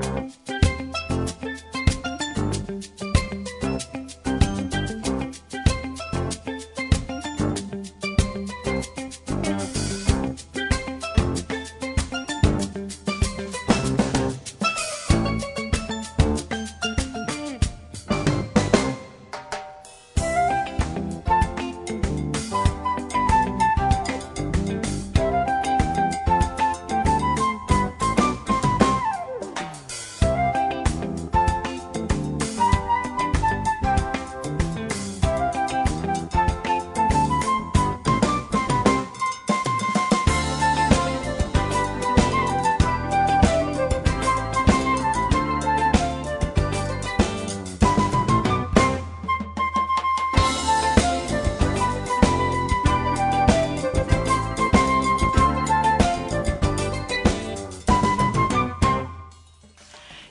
Musik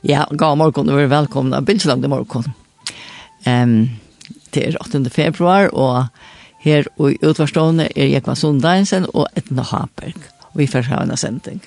Ja, god morgon och välkomna. Bildslang i morgon. Ehm det är 8 februari och här i utvarstående är Jekva Sundeinsen och Etna Haberg. Vi får ha en sending.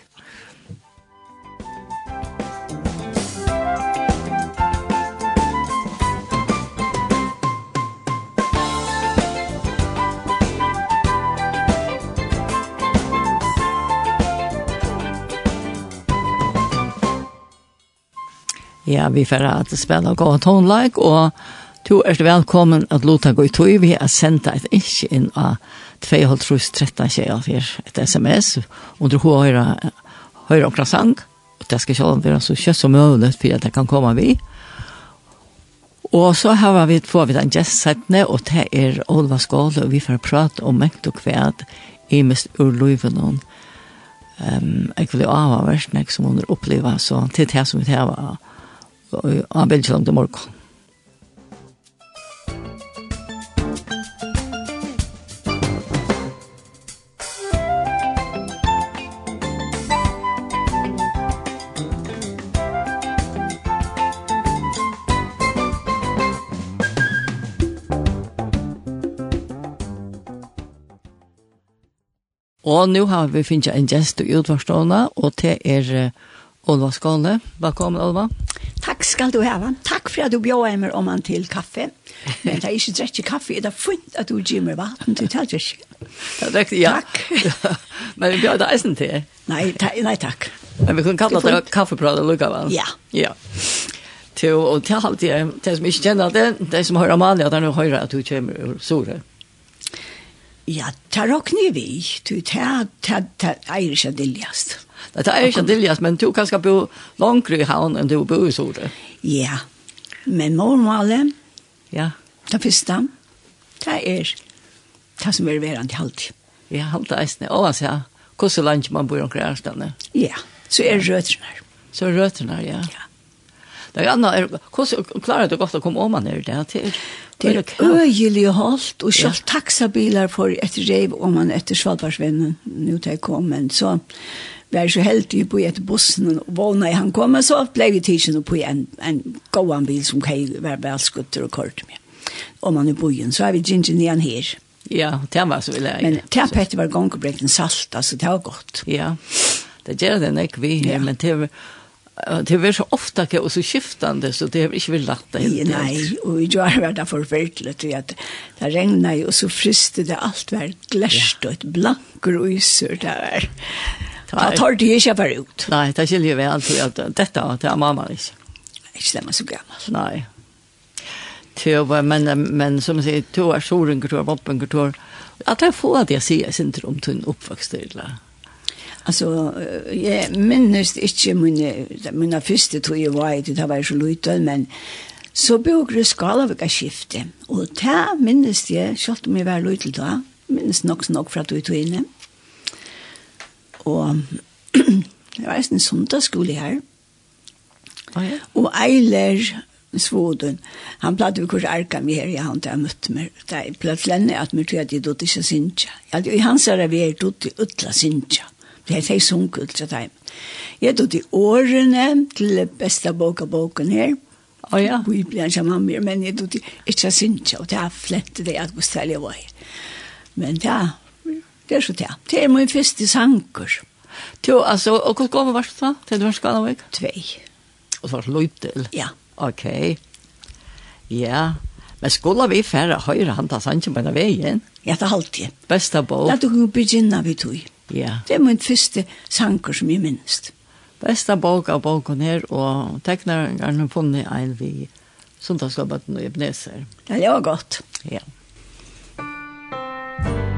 Ja, vi får at spela gå tonleik, og du er velkommen at låta gå i tog. Vi har sendt et ikke inn av 2.13.24, et sms, og du hører, høyre okra sang, og det skal ikke være så kjøtt som mulig, for at det kan komme vi. Og så har vi fått vi den gestsettene, og det er Olva Skål, og vi får prate om mengt og kvæd, i mest ur løyven Um, jeg vil jo avhverst, som hun opplever, så til det som vi har av Belgium til morgen. Og nå har vi finnet en gjest i utvarstående, og det er Olva Skåne. Velkommen, Olva. Takk skal du ha. Takk for at du bjør meg om han til kaffe. Men det er ikke drekk kaffe, det er funnet at du gir meg vatten til talt ikke. Det er riktig, ja. Takk. Men vi bjør deg eisen til. Nei, ta, nei takk. Men vi kunne kalle det kaffebrad og lukka, vel? Ja. Ja. Til, og til alt det, til som ikke kjenner det, de som hører Amalia, at han hører at du kommer ur Sore. Ja, ta råkner vi, du ta, ta, ta, ta, ta, ta, Det er ikke Diljas, men du kan skal bo langere i havn enn du bor i Sore. Ja, men målmålet, ja. det første, det er det som er verand i halvtid. Ja, halvtid eisne, Og altså, ja. Hvordan land man bor omkring her stedet? Ja, så er røtene her. Så er røtene her, ja. ja. Det er anna, er, hvordan klarer du godt å komme om her? Det er, til, det er øyelig holdt, og selv ja. taxabiler for et rev om man etter Svalbardsvennen, nå til jeg kom, men så var så heldig på ett bussen og vågna i han kom så ble vi tidsen på en, en gåan bil som kan være välskutter og kort med. Om man er bojen så er vi gingen igjen her. Ja, det var så vil jeg. Men det har Petter var gång och bräckt en salt, altså det var godt. Ja, det gjør det näck vi her, ja. men det var det var så ofta og så skiftende, så det har inte lagt det helt. Nej, och jag har varit där förfärligt att det regnet jo, og så fryste det alt var gläst og et blankor och ysor där. Ta tar det ikke bare ut. Nei, det skiljer vi alltid at dette det er mamma ikke. Ikke det man så gammel. Nei. Til, men, men som jeg sier, to er sjoen, to er kultur, to er... At jeg får at jeg sier sin om en oppvokst til Alltså jeg minnes ikke mine, mine første två jeg var i, det var så lite men så bor det skala vilka skifte Og där minnes jeg, selv om jeg var lite da, minnes nok nok fra att du tog inne og det var en sundagsskole her. Oh, ja. Og Eiler Svoden, han platt vi kurs arka meg her, jeg han til jeg meg, da jeg platt lenne at mye at jeg dotter ikke sinja. I hans er vi er dotter utla sinja. Det er jeg sunk utla time. Jeg dotter årene til besta boka boken her, Oh, ja. Vi Bibelen ikke mamma mer, men jeg dotter ikke sinja, og det er flett det at Gustav var her. Men det er Det er så det. Det er min første sanker. Jo, altså, og hvor gammel var det da? Til du var skala Tvei. Og det var løytel? Ja. Ok. Ja. Men skulle vi færre høyre han ta sanken på denne veien? Ja, det er alltid. Besta bok. La du kunne begynne vi tog. Ja. Det er min første sanker som jeg minst. Besta bok av boken her, og tekneren har funnet en vi sundagsgåbeten og Ebneser. Ja, det var godt. Ja. Thank.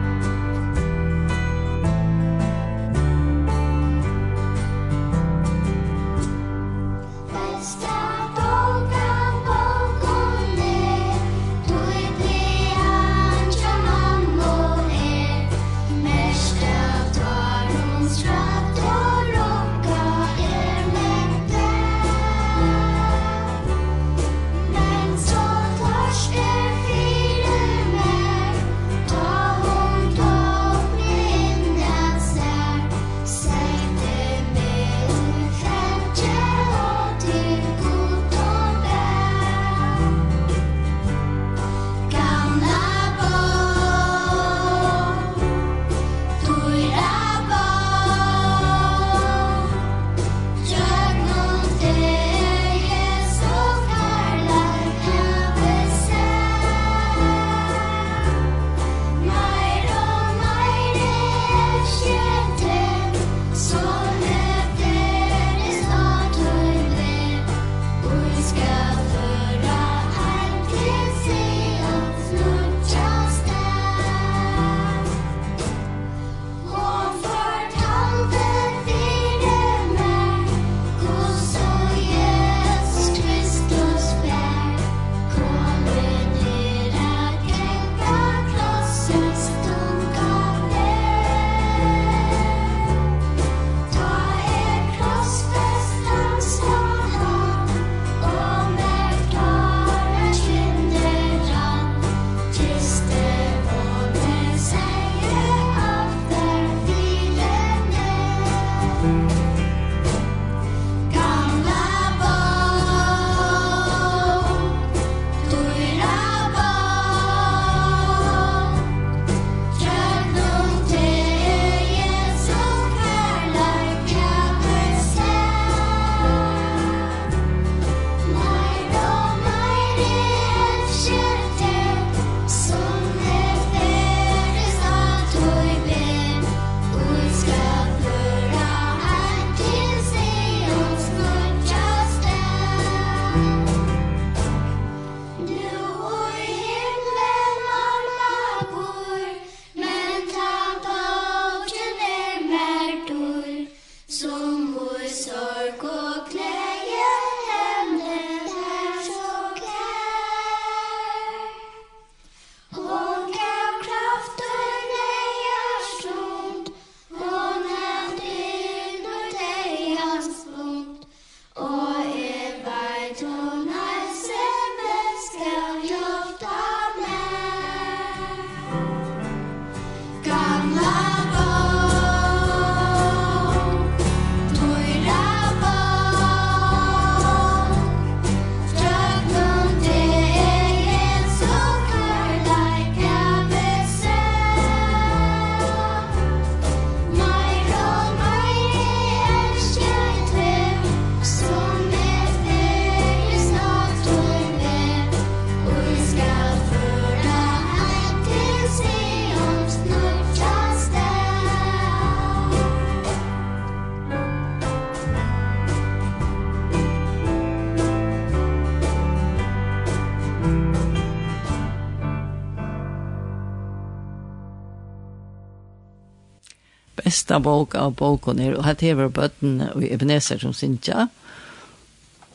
besta bok av boken her, og här tever bøtten i Ebenezer som synsja.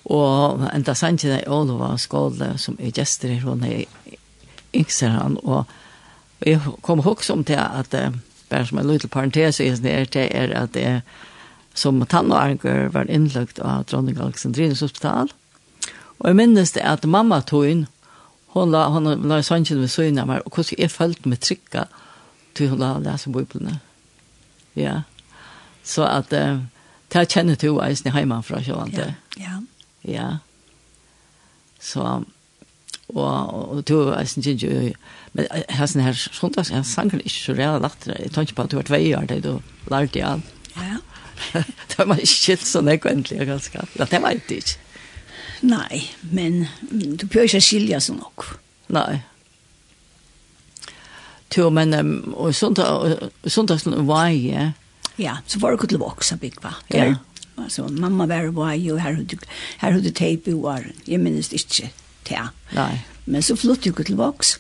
Og enda sannsyn er Olova skåle som er gjester her, hun er yngser han og jeg kom også om til at att bare som en liten parentes är det er at det är som tannarker var innlagt av dronning Alexandrines hospital. Og jeg minnes det at mamma tog inn, hun la, hun la sannsyn ved søgnet meg, og hvordan jeg følte meg trykket til hun la lese biblene. Ja. Så at uh, det kjenner du eisen hjemmefra, fra sant? Ja. Ja. ja. Så, og, og du eisen ikke jo, men hessen her sondags, jeg sanger ikke så reale lagt jeg tar ikke på at du var tvei år, det du lærte jeg. Ja. det var ikke skilt sånn ekventlig, ganske. Ja, det var det ikke. Nei, men du bør ikke skilja så nok. Nei till men och sånt sånt som var ju. Ja, så var det kul också big va. Ja. Så mamma var var ju här hade här hade tape var. jeg minnes ikke det. nei Men så flyttade jag till Vox.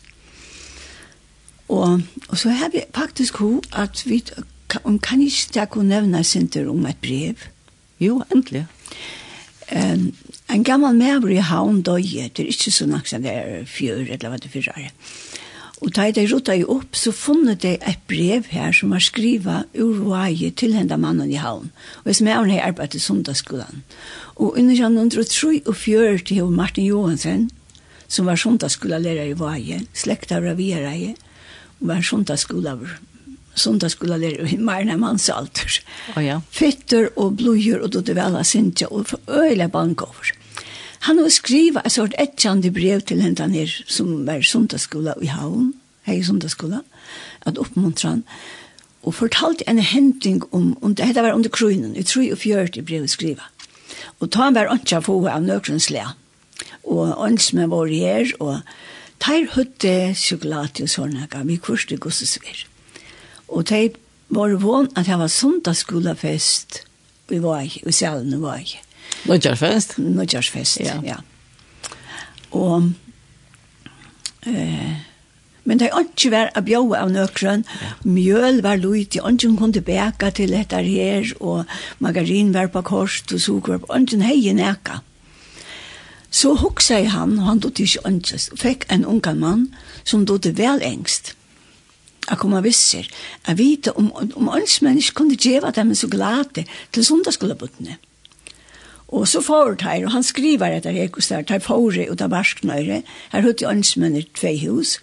og og så har vi faktisk ho at vi kan kan ikke ta kunna nevne center om et brev. Jo, endelig Ehm en gammal i havn døye, det er ikke så nok som det er fjør, eller hva det fyrir er. Og da de rota jo opp, så funnet de et brev her som var skriva ur Haie til henda mannen i havn. Og som er hun har arbeidet i sundagsskolen. Og under 1943 til Martin Johansen, som var sundagsskolelærer i Haie, slekta av Raviereie, og var sundagsskolelærer sundagsskolelærer i Marna Mansalter. Oh, ja. Fitter og blodjur og dodevella sintja og øyla bankover. Han har skriva et sort etjande brev til henne her, som var sundagsskola i Havn, hei sundagsskola, at oppmuntra han, og fortalte en henting om, om det var under kronen, i 43 brev skriva. Og ta han var ikke få av nøkrens og ånds med her, og teir høtte sjokolade og sånne, vi kurste gossesver. Og teir var vån at det var sundagsskola fest, vi var i, i salen var i. Nødgjørsfest? Nødjarsfest, ja. ja. Og, eh, men det er ikke vært å bjøve av nøkron. Ja. Mjøl var lurt, og ikke kunne beka til dette her, og margarin var på korset, og sukker var på, og ikke hei nækka. Så hoksa jeg han, og han dotte ikke ønskes, og fikk en ungan mann som dotte vel engst. Jeg kom og visser, jeg vite om, om ønskmenn ikke kunne gjøre dem så glade til sundagsskolebuttene. Mm. Og så får det her, og han skriver etter Hekos der, tar fore ut av barsknøyre. Her høyde jeg med tve hus.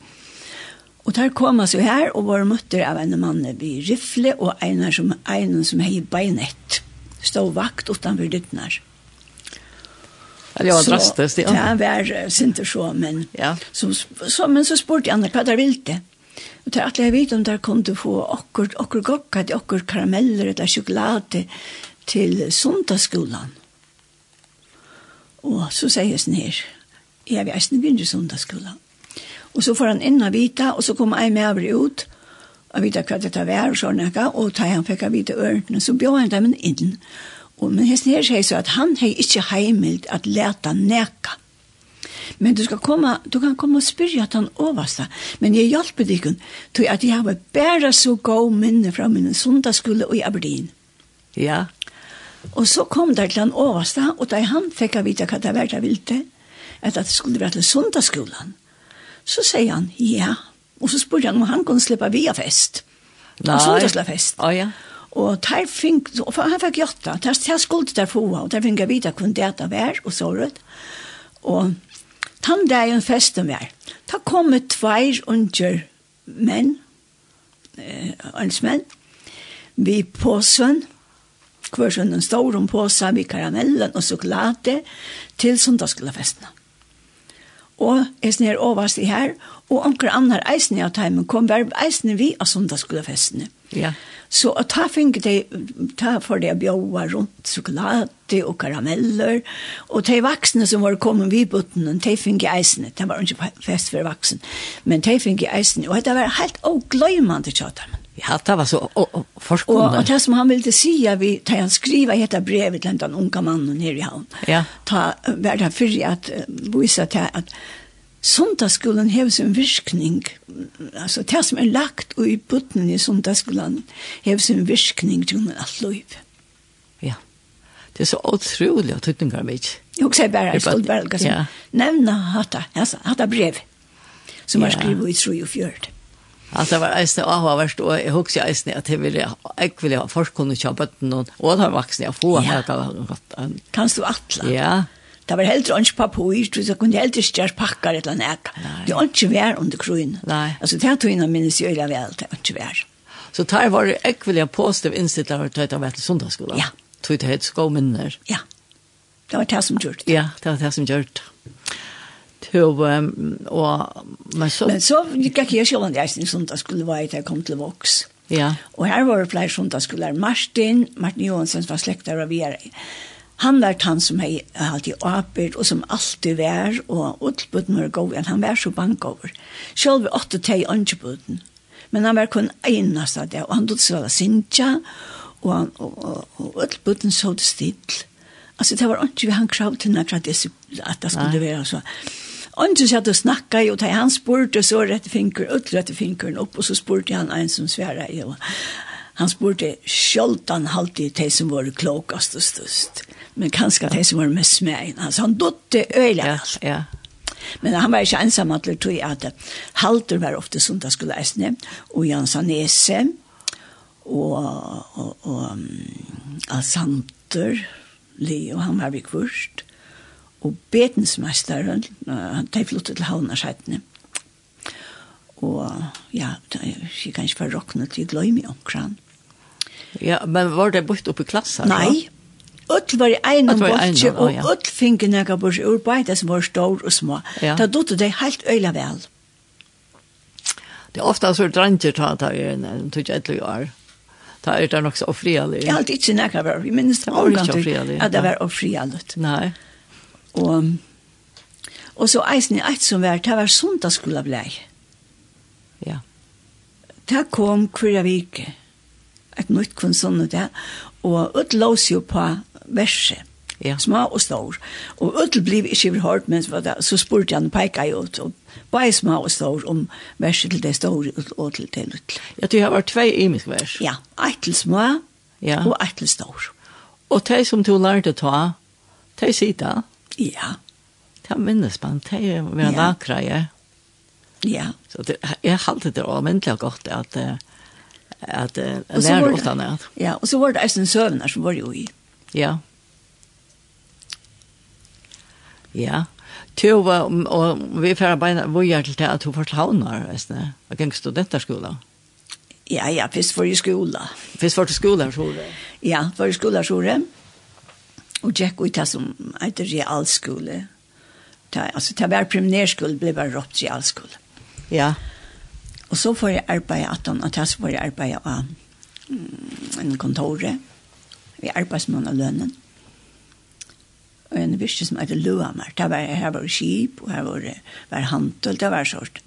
Og der kom han så her, og var møtter av en mann i Rifle, og en som, en som hei beinett. Stod vakt utenfor dyttner. Det var drastisk, ja. Det var sinte så, men, ja. så, så, men så spurte jeg henne hva der ville det. Og det er at jeg vet om der kom til å få akkurat, akkur gokka til akkur karameller eller sjokolade til sundagsskolen. Og så sier jeg sånn her, jeg vil eisen begynne sundagsskolen. Og så får han inn og vita, og så kommer jeg med over ut, og vita hva dette var, og sånn, og da han fikk vite ørene, så bjør han dem inn. Og, men hesten her sier så at han har ikke heimilt at leta neka. Men du skal komma, du kan komma og spyrja at han oversta. Men jeg hjelper deg, til at jeg har bare så god minne fra min sundagsskole i Aberdeen. Ja. Og så kom der til han overste, og da han fikk jeg vite hva det var det ville, at det skulle være til sundagsskolen. Så sier han, ja. Og så spurte han om han kunne slippe via fest. Nei. Sundagsfest. Å oh, ja. Og der fink, og han fikk gjort det. Der, der skulle der få, og der fikk jeg vite hva det var og så rødt. Og tann dagen festen var. Da kom det tveir unger menn, eh, ønsmenn, vi påsønn, hver sånn en stor påse med karamellen og sjokolade til søndagsskolefestene. Og jeg snir overst i her, og anker annar eisen av teimen kom bare eisen vi av søndagsskolefestene. Ja. Så at ta finke de, ta for de bjåa rundt sjokolade og karameller, og de vaksne som var kommet vid buttenen, de finke eisen, det var ikke fest for vaksen, men de finke eisen, og det var helt ågløymande tjatamen. Ja, det var så forskående. Og, og det som han ville si, vi, da han skriva dette brevet til den unge mannen her i havn, ja. ta, var det fyrir at uh, vise til at sundagsskolen hever sin virkning, altså det som er lagt i butten i sundagsskolen hever sin virkning til hun alt liv. Ja, det er så utrolig at tøtninger mitt. Jeg sier bare, jeg skulle bare, ja. nevne hatt det brev som ja. har skrivet i tro og fjørt. Alltså det var eisne avhåverst, og jeg husker eisne at jeg ville, jeg ville ha forskående kjøp bøtten, og da vaksne jeg få her. Kan du atla? Ja. Det var heller ikke papir, så jeg kunne heller ikke gjøre pakker eller nek. Det var ikke vær under kroen. Nei. Altså det tog innan minnes gjør jeg vel, det var ikke vær. Så tar var det jeg ville ha positiv innstilt av at jeg var til sundagsskolen. Ja. Tog det helt skå minner. Ja. Det var det som gjort. Ja, det var det som gjort. Ja till um, og men så men så gick jag själv den som söndag skulle vara jeg kom till Vox. Ja. Och här var det fler söndag skulle Martin, Martin Johansson var släktare av er. Han var han som hej alltid åpert, och som alltid var och utbud när gå han var så bankover. vi åtta tej anbuden. Men han var kun enast det, og han tog så där sinja och han og, og, og utbuden så det still. Altså, det var inte vi han krav til, att det skulle vara så. Ongen satt og snakka i, og da han spurte, så rette finker, utrette finkeren opp, og så spurte han en som sværa i, og han spurte, sjoltan halte i de som var klokast og størst, men kanskje de som var mest smægen. Altså, han dotte øyla. Ja, ja. Men han var ikke ensam at det tog at halter var ofte sundag skulle eisne, og Jansanese, og, og, og um, Alsanter, Leo, han var vi kvørst, og betensmesteren, han tar flottet til havnarsettene. Og ja, jeg kan ikke være råkne til å glemme omkran. Ja, men var det bort oppe i klassen? Nei, Öll var i einum bolti og öll finge nega bors ur beida som var stor og små. Ja. Da dotte dei helt øyla vel. Det er ofta så dranger ta ta i en, en tog etlu år. Ta er det nok så ofrialig. Jeg har alltid ikke nega var, vi minnes det var organ til at det var ofrialig. Nei. Og, og så eisen i eit som var, det var sundagsskola blei. Ja. Det kom kvirja vike, et nytt kun sånn og det, og ut lås jo på verset. Ja. Små og stor. Og utel bliv ikke overhørt, men så spurte han peika jo ut, og bare små og stor om verset til det store og til det utel. Ja, du har vært tvei imisk vers. Ja, et til små ja. og et til stor. Og de som du lærte ta, de sier Ja. Det minnes man, det er vi har lakra, ja. Ja. Så det, jeg halte det allmentlig godt at, at, at lære åttan det. Ja, og så var det eisen søvner som var jo i. Ja. Ja. Tu var og vi fer beina vojar til at det at hun veist eisen, og gikk studenterskola. Ja, ja, først var i skola. Først var til skola, så det. Ja, var i skola, tror jeg og gikk ut det som heter realskole. Ta, altså, det var primærskole, ble bare råpt realskole. Ja. Og så får jeg arbeid at han, og så får jeg arbeid av mm, en kontore, vi arbeidsmann av lønnen. Og en visste som heter Løhammer, det var, her var skip, og her var, var hantel, det var sort.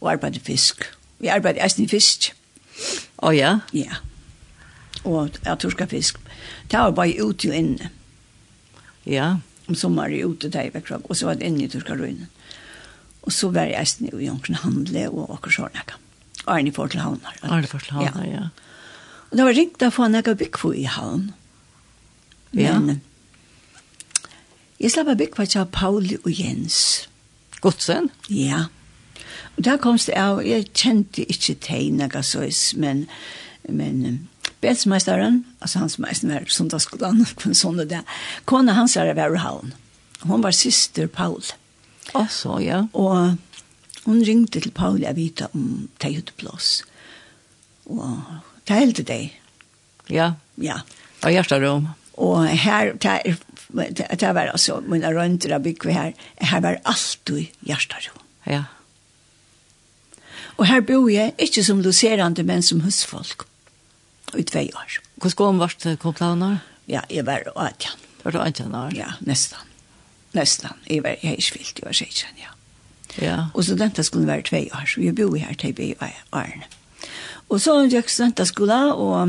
Og arbeidet fisk. Vi arbeidet eisen i fisk. Å oh, ja? Ja. Og jeg torska fisk Det var bare ute og inne. Ja. Om sommeren ute der i Bekkrag, og så var det inne i Turkaruinen. Og så var jeg eisen i Jonken Handle og Åker Sjørnækka. Arne får til havnar. Arne får til havnar, ja. ja. Og det var ringt av han jeg byggfå i havn. Ja. Men, jeg slapp av byggfå til Pauli og Jens. Godsen? Ja. Og der kom det av, jeg kjente ikke tegnega såis, men, men Betsmeisteren, altså hans meisteren er sundagsskolan, kun sånne det. Kona hans er av Havn. Hun var syster Paul. Alltså, ja. Og hun ringte til Paul jeg vite om det gjorde plass. Og det heldte det. Ja. Ja. Og hjertet rom. Og her, det, det var altså, mine rønter av bygget her, her var alltid hjertet rom. Ja. Og her bor jeg, ikke som doserande, men som husfolk. Mm i två år. Hur ska hon vart kom planar? Ja, jeg var åtjan. Var du åtjan år? Ja, nesten. Nesten. Jeg var jag ikke fyllt, jeg var sen ja. Ja. Og studenter skulle være två år så jeg bor her til vi var årene. Og så gick studenten skola och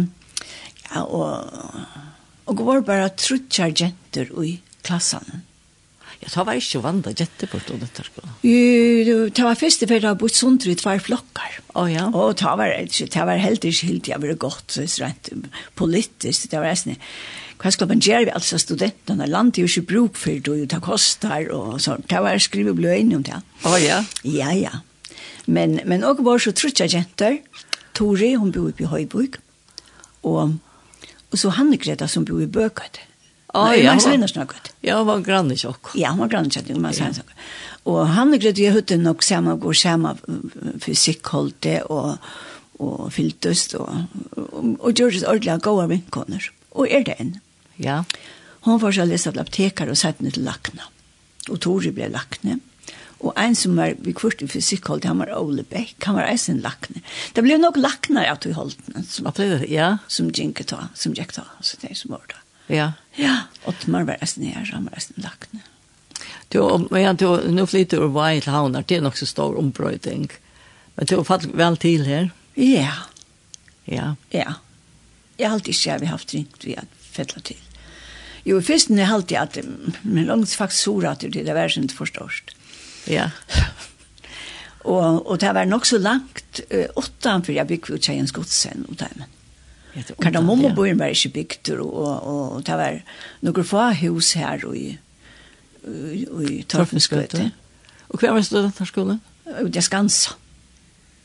ja og, och var bare trutchar jenter i klassen. Ja, det var ikke vanda jetteport under det sko. Det var første for det har bort sånt i tvær flokkar. Å ja. Og det var, det var helt ikke helt, jeg var godt, rent politisk, det var nesten hva skal man gjøre vi altså studentene? Landet er jo ikke bruk for det, og det koster, og sånt. Det var skrivet blå inn om det. Å oh, ja? Ja, ja. Men, men også var så trutja jenter. Tori, hun bor oppe i Høyburg. Og, og så Hanne Greta som bor i Bøkøyde. Ah, ja, han var snakket. Ja, han var grann i tjokk. Ja, han var grann i tjokk, man sier han Og han er grød jeg høyde nok samme, går samme fysikkholde og, og fyltest og, og, og gjør det ordentlig av gode vinkåner. Og er det en. Ja. Hun får så lese til apteker og sette ned til lakene. Og Tore ble lakene. Og en som var vi kvart i fysikkholde, han var Ole Beck, han var eisen lakne. Det ble nok lakner av tog holdene. Som, ja. Som gikk ta, som gikk ta, så det er som var det. Ja. Ja, og man var resten her, man var resten lagt ned. Du, men du, nu flyter du vei til havner, det er nok så stor ombrøyting. Men du har fått vel til her? Ja. Ja. Ja. Jeg har alltid ikke vi har haft ringt vi har fettlet til. Jo, i fyrsten er alltid at, men langt faktisk så at det er versen ikke forståst. Ja. og, og det var nok så langt, åttan för jeg bygde ut tjejens en godsen om timen. Kardamommobøyen var ikke bygd, og, og, og, det var noen få hus her i, i, i Torfensgøte. Og hva var studenterskolen? Det er Skansa.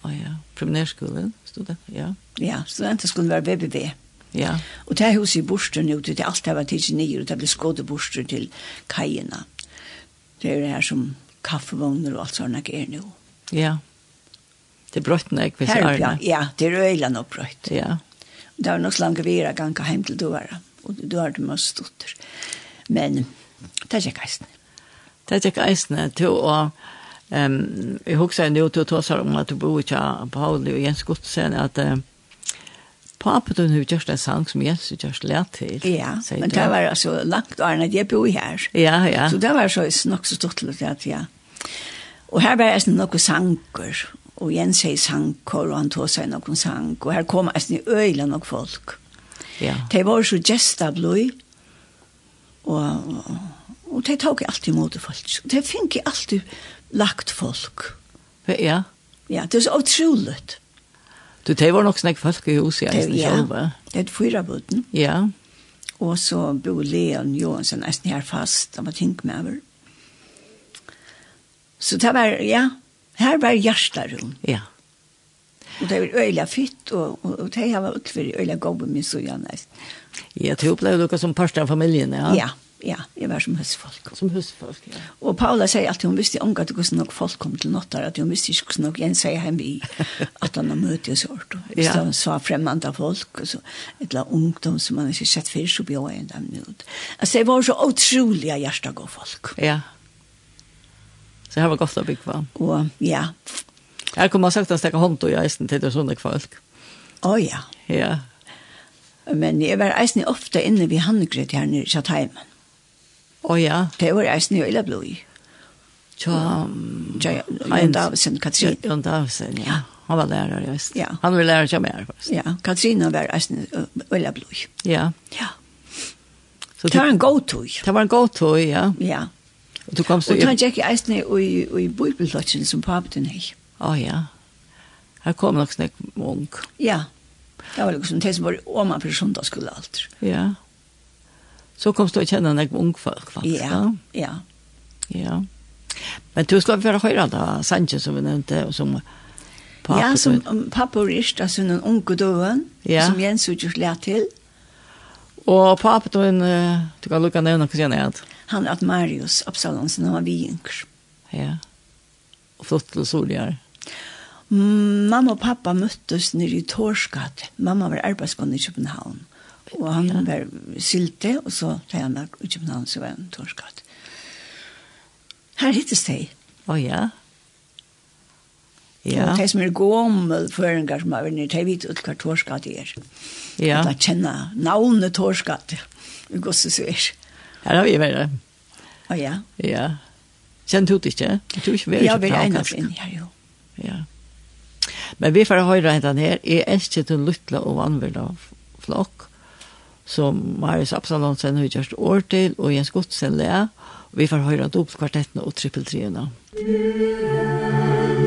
Å oh, ja, primærskolen, student, ja. Ja, studenterskolen var BBB. Ja. Og det er huset i Borsten, jo, det er alt det var tidsen nye, og det ble skåde Borsten til kajena. Det er det her som kaffevogner og alt sånne er nå. Ja. Det er brøttene, jeg visst, Arne. Ja, det er øyland og brøtt. Ja. Det var nok slange vera ganka heim til døra, og du har det mest stotter. Men det er ikke eisne. Det er ikke eisne, til å... um, jeg husker nå til å ta seg om at du bor ikke av Pauli og Jens Godsen, at uh, Pape du har gjort en sang som Jens har gjort lært til. Ja, men du. det var altså langt og at jeg bor her. Ja, ja. Så det var så nok så stort til at ja. Og her var jeg noen sanger, og Jens sier sankor, og han tog seg noen sang, og her kom eisen i øyla nok folk. Ja. De var så gestabløy, og, og, og de tog alltid imot folk. De fikk alltid lagt folk. Ja? Ja, det er så utroligt. Du, det var nok snakk folk i huset, jeg eisen sjølve. Ja, det er fyra bøten. Ja. Og så bo Leon Johansen eisen her fast, han var ting med over. Så det var, ja, Her var Gjerstarum. Ja. Og det var øyla fytt, og, og, og det var utfyr øyla gode min søya næst. Ja, det opplevde dere som parst av familien, ja? Ja, ja, jeg var som husfolk. Som husfolk, ja. Og Paula sier alltid, hun visste ikke at hvordan nok folk kom til nåttar, at hun visste ikke hvordan nok Jens sier hjemme i, at han har møtt og sånt. Hvis ja. han sa fremmede folk, og så, et eller annet ungdom som man ikke sett før, så bjør jeg dem ut. Altså, det var så utrolig hjertet folk. Ja, ja Så här var gott att bygga. Och ja. Jag kommer sagt att stäcka hånd och jag är inte till sådana folk. Å ja. Ja. Men jeg var eisen ofte inne ved handgryt her nere i Kjattheimen. Å ja. Det var eisen i Øyla Blod. Tja, ja, Jon Davisen, Katrin. Jon Davisen, ja. Han var lærer i Øysten. Ja. Han var lærer som jeg er først. Ja, Katrina var eisen i Øyla Blod. Ja. Ja. Så det var en god tog. Det var en god tog, ja. Ja. Og du kom så... Og tann gikk Eisner eisen i i, i Bibelklotchen som papten hei. Å ja. Her kom nok snakk mong. Ja. Det var liksom det som var om man person skulle alt. Ja. Så kom du å kjenne nek ung folk faktisk. Ja, ja. Ja. Men du skal være høyre da, Sanchez som vi nevnte, og som pappa. Ja, som pappa og rist, altså noen unge døven, ja. som Jens utgjort lær til. Ja Og pappa tog en, du kan lukka nevna hva han er. Han er at Marius Absalonsen, han var vinger. Ja, og flott til solgjær. Mamma og pappa møttes nere i Torskatt. Mamma var arbeidsgående i København. Og han ja. var sylte, og så tar han i København, så var han Torskatt. Her hittes de. Å oh, ja. Ja. Og det som er gommel føringar som er vinner, det vet ut hva torskatt er. Ja. At jeg kjenner navnet torskatt. Vi går så sør. Her har vi vært. Å ja. Ja. Kjenner du det ikke? Du tror ikke vi er Ja, vi er en av sin, ja jo. Ja. Men vi får høre hentan her. Jeg elsker til Lutla og Vanverda flokk som Marius Absalonsen har gjort år til, og Jens Godsen le. Vi får høre dobbeltkvartettene og trippeltriene. Musikk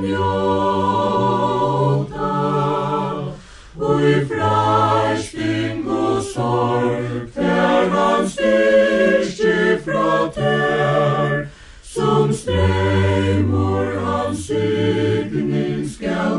gråta Och i frärsking och sorg Fär han styrke fra tär Som strejmor av sygning skall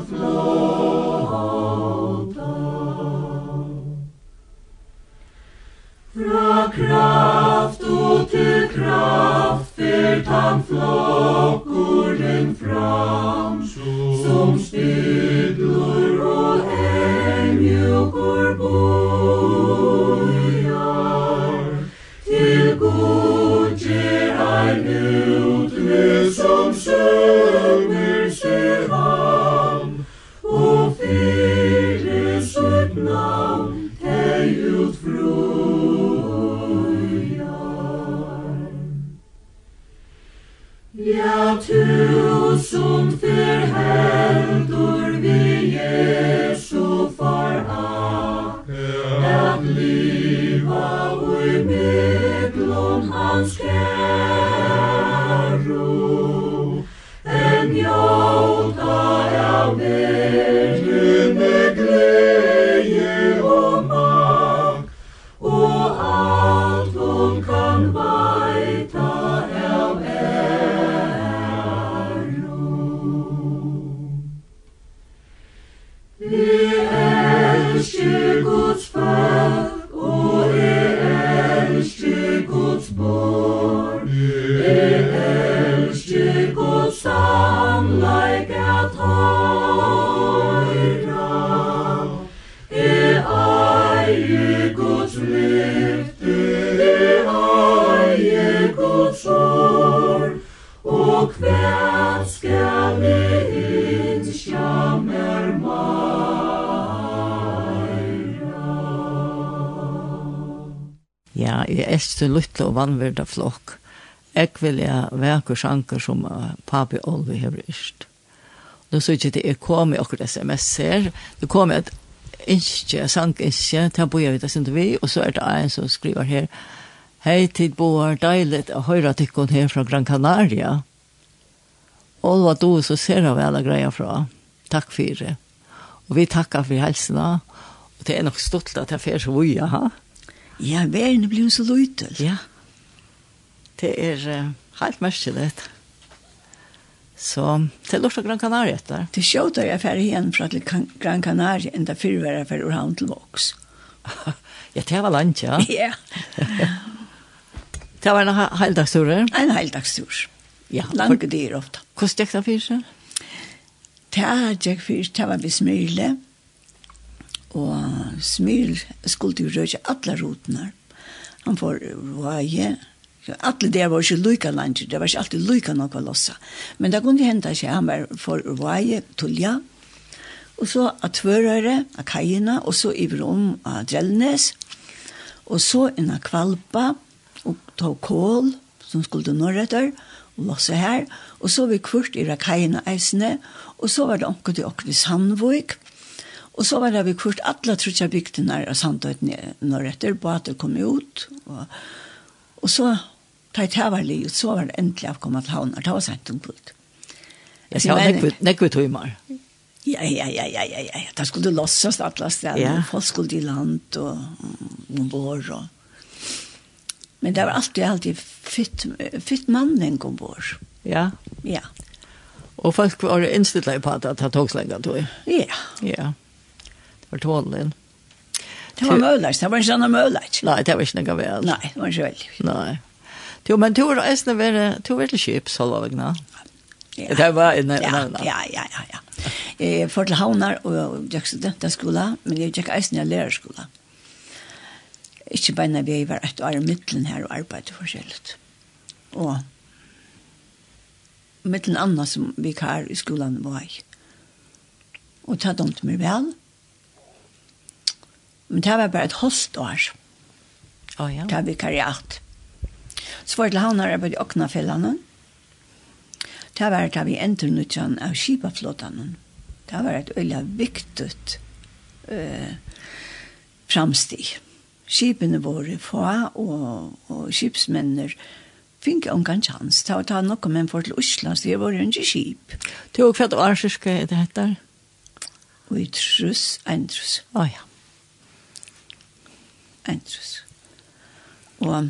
sin lytte og vannverda flokk. Jeg vil jeg vekur sjanker som papi Olvi har ist. Nå så ikke det er kommet akkurat sms her. Det kom et innskje, sang innskje, til å bo jeg vidt, sin vi, og så er det en som skriver her, Hei til boar, deilig å høyra tykkon her fra Gran Canaria. Olva du så ser av alle greia fra. Takk for det. Og vi takkar for helsena. Og det er nok stolt at jeg fer så vuja, ha? Ja, verden blir så løytel. Ja. Det er uh, helt merkelig. Så det lort av Gran Canaria etter. Det skjøter jeg ferdig igjen fra til Gran Canaria enn det fyrværet for Orhan til Vox. ja, det var langt, ja. Ja. det var en heildagstur? En heldagstur. Ja. Lange dyr ofte. Hvordan gikk det for seg? Det gikk for seg, det var besmyrlig. Ja og Smyr skulle jo røyke alle rotene. Han får vaje, Alle der var ikke lykka langt, det var ikke alltid lykka noe lossa. Men det kunne hende seg, han var for vaje, tulja, og så av tvørere, av kajina, og så i brom av Drellnes, og så en av kvalpa, og ta kål, som skulle til norretter, og lossa her, og så vi kvart i rakajina eisene, og så var det omkring til okkur i Sandvøk, Og så var det vi kurt alle trutja bygdene av Sandøyden når etter, båter kom ut, og, og så tar jeg var livet, så var det endelig av kommet til havner, det var sent om pult. Jeg sa, nekve tøymer. Ja, ja, ja, ja, ja, ja, det skulle lossas alla steder, ja. folk skulle i land og ombord og... Men det var alltid, alltid fytt, fytt mannen ombord. Ja? Ja. Og folk var innstilt på at det tog slengt tog. Ja. Ja for tålen. Det var möjligt, det var inte sånn möjligt. Nei, det var ikke noe vel. Nej, det var inte veldig. Nei. Jo, men du var eisne være, du var veldig kjip, Salvavegna. Ja. Det var inne, ja, inne. Ja, ja, ja, ja. Jeg får til Havnar og gikk studenteskola, men jeg gikk eisen i lærerskola. Ikke bare når vi var et år i midtelen her og arbeidet forskjellig. Og midtelen annet som vi kar i skolan var jeg. Og tatt om til meg vel. Men det var bare et hostår. Å oh, ja. Det var vikariat. Så var det til han har arbeidet i Oknafellene. Det var det vi endte nødtjen av Kipaflåtene. Det var et øyla viktig uh, framstig. Skipene våre få, og, og kipsmennene fikk om kan chans var ta nokk men for til Oslo, så det var jo ikke skip. Det var kvatt arsiske det heter. Og i truss, en truss. Å oh, ja. Endres. Og,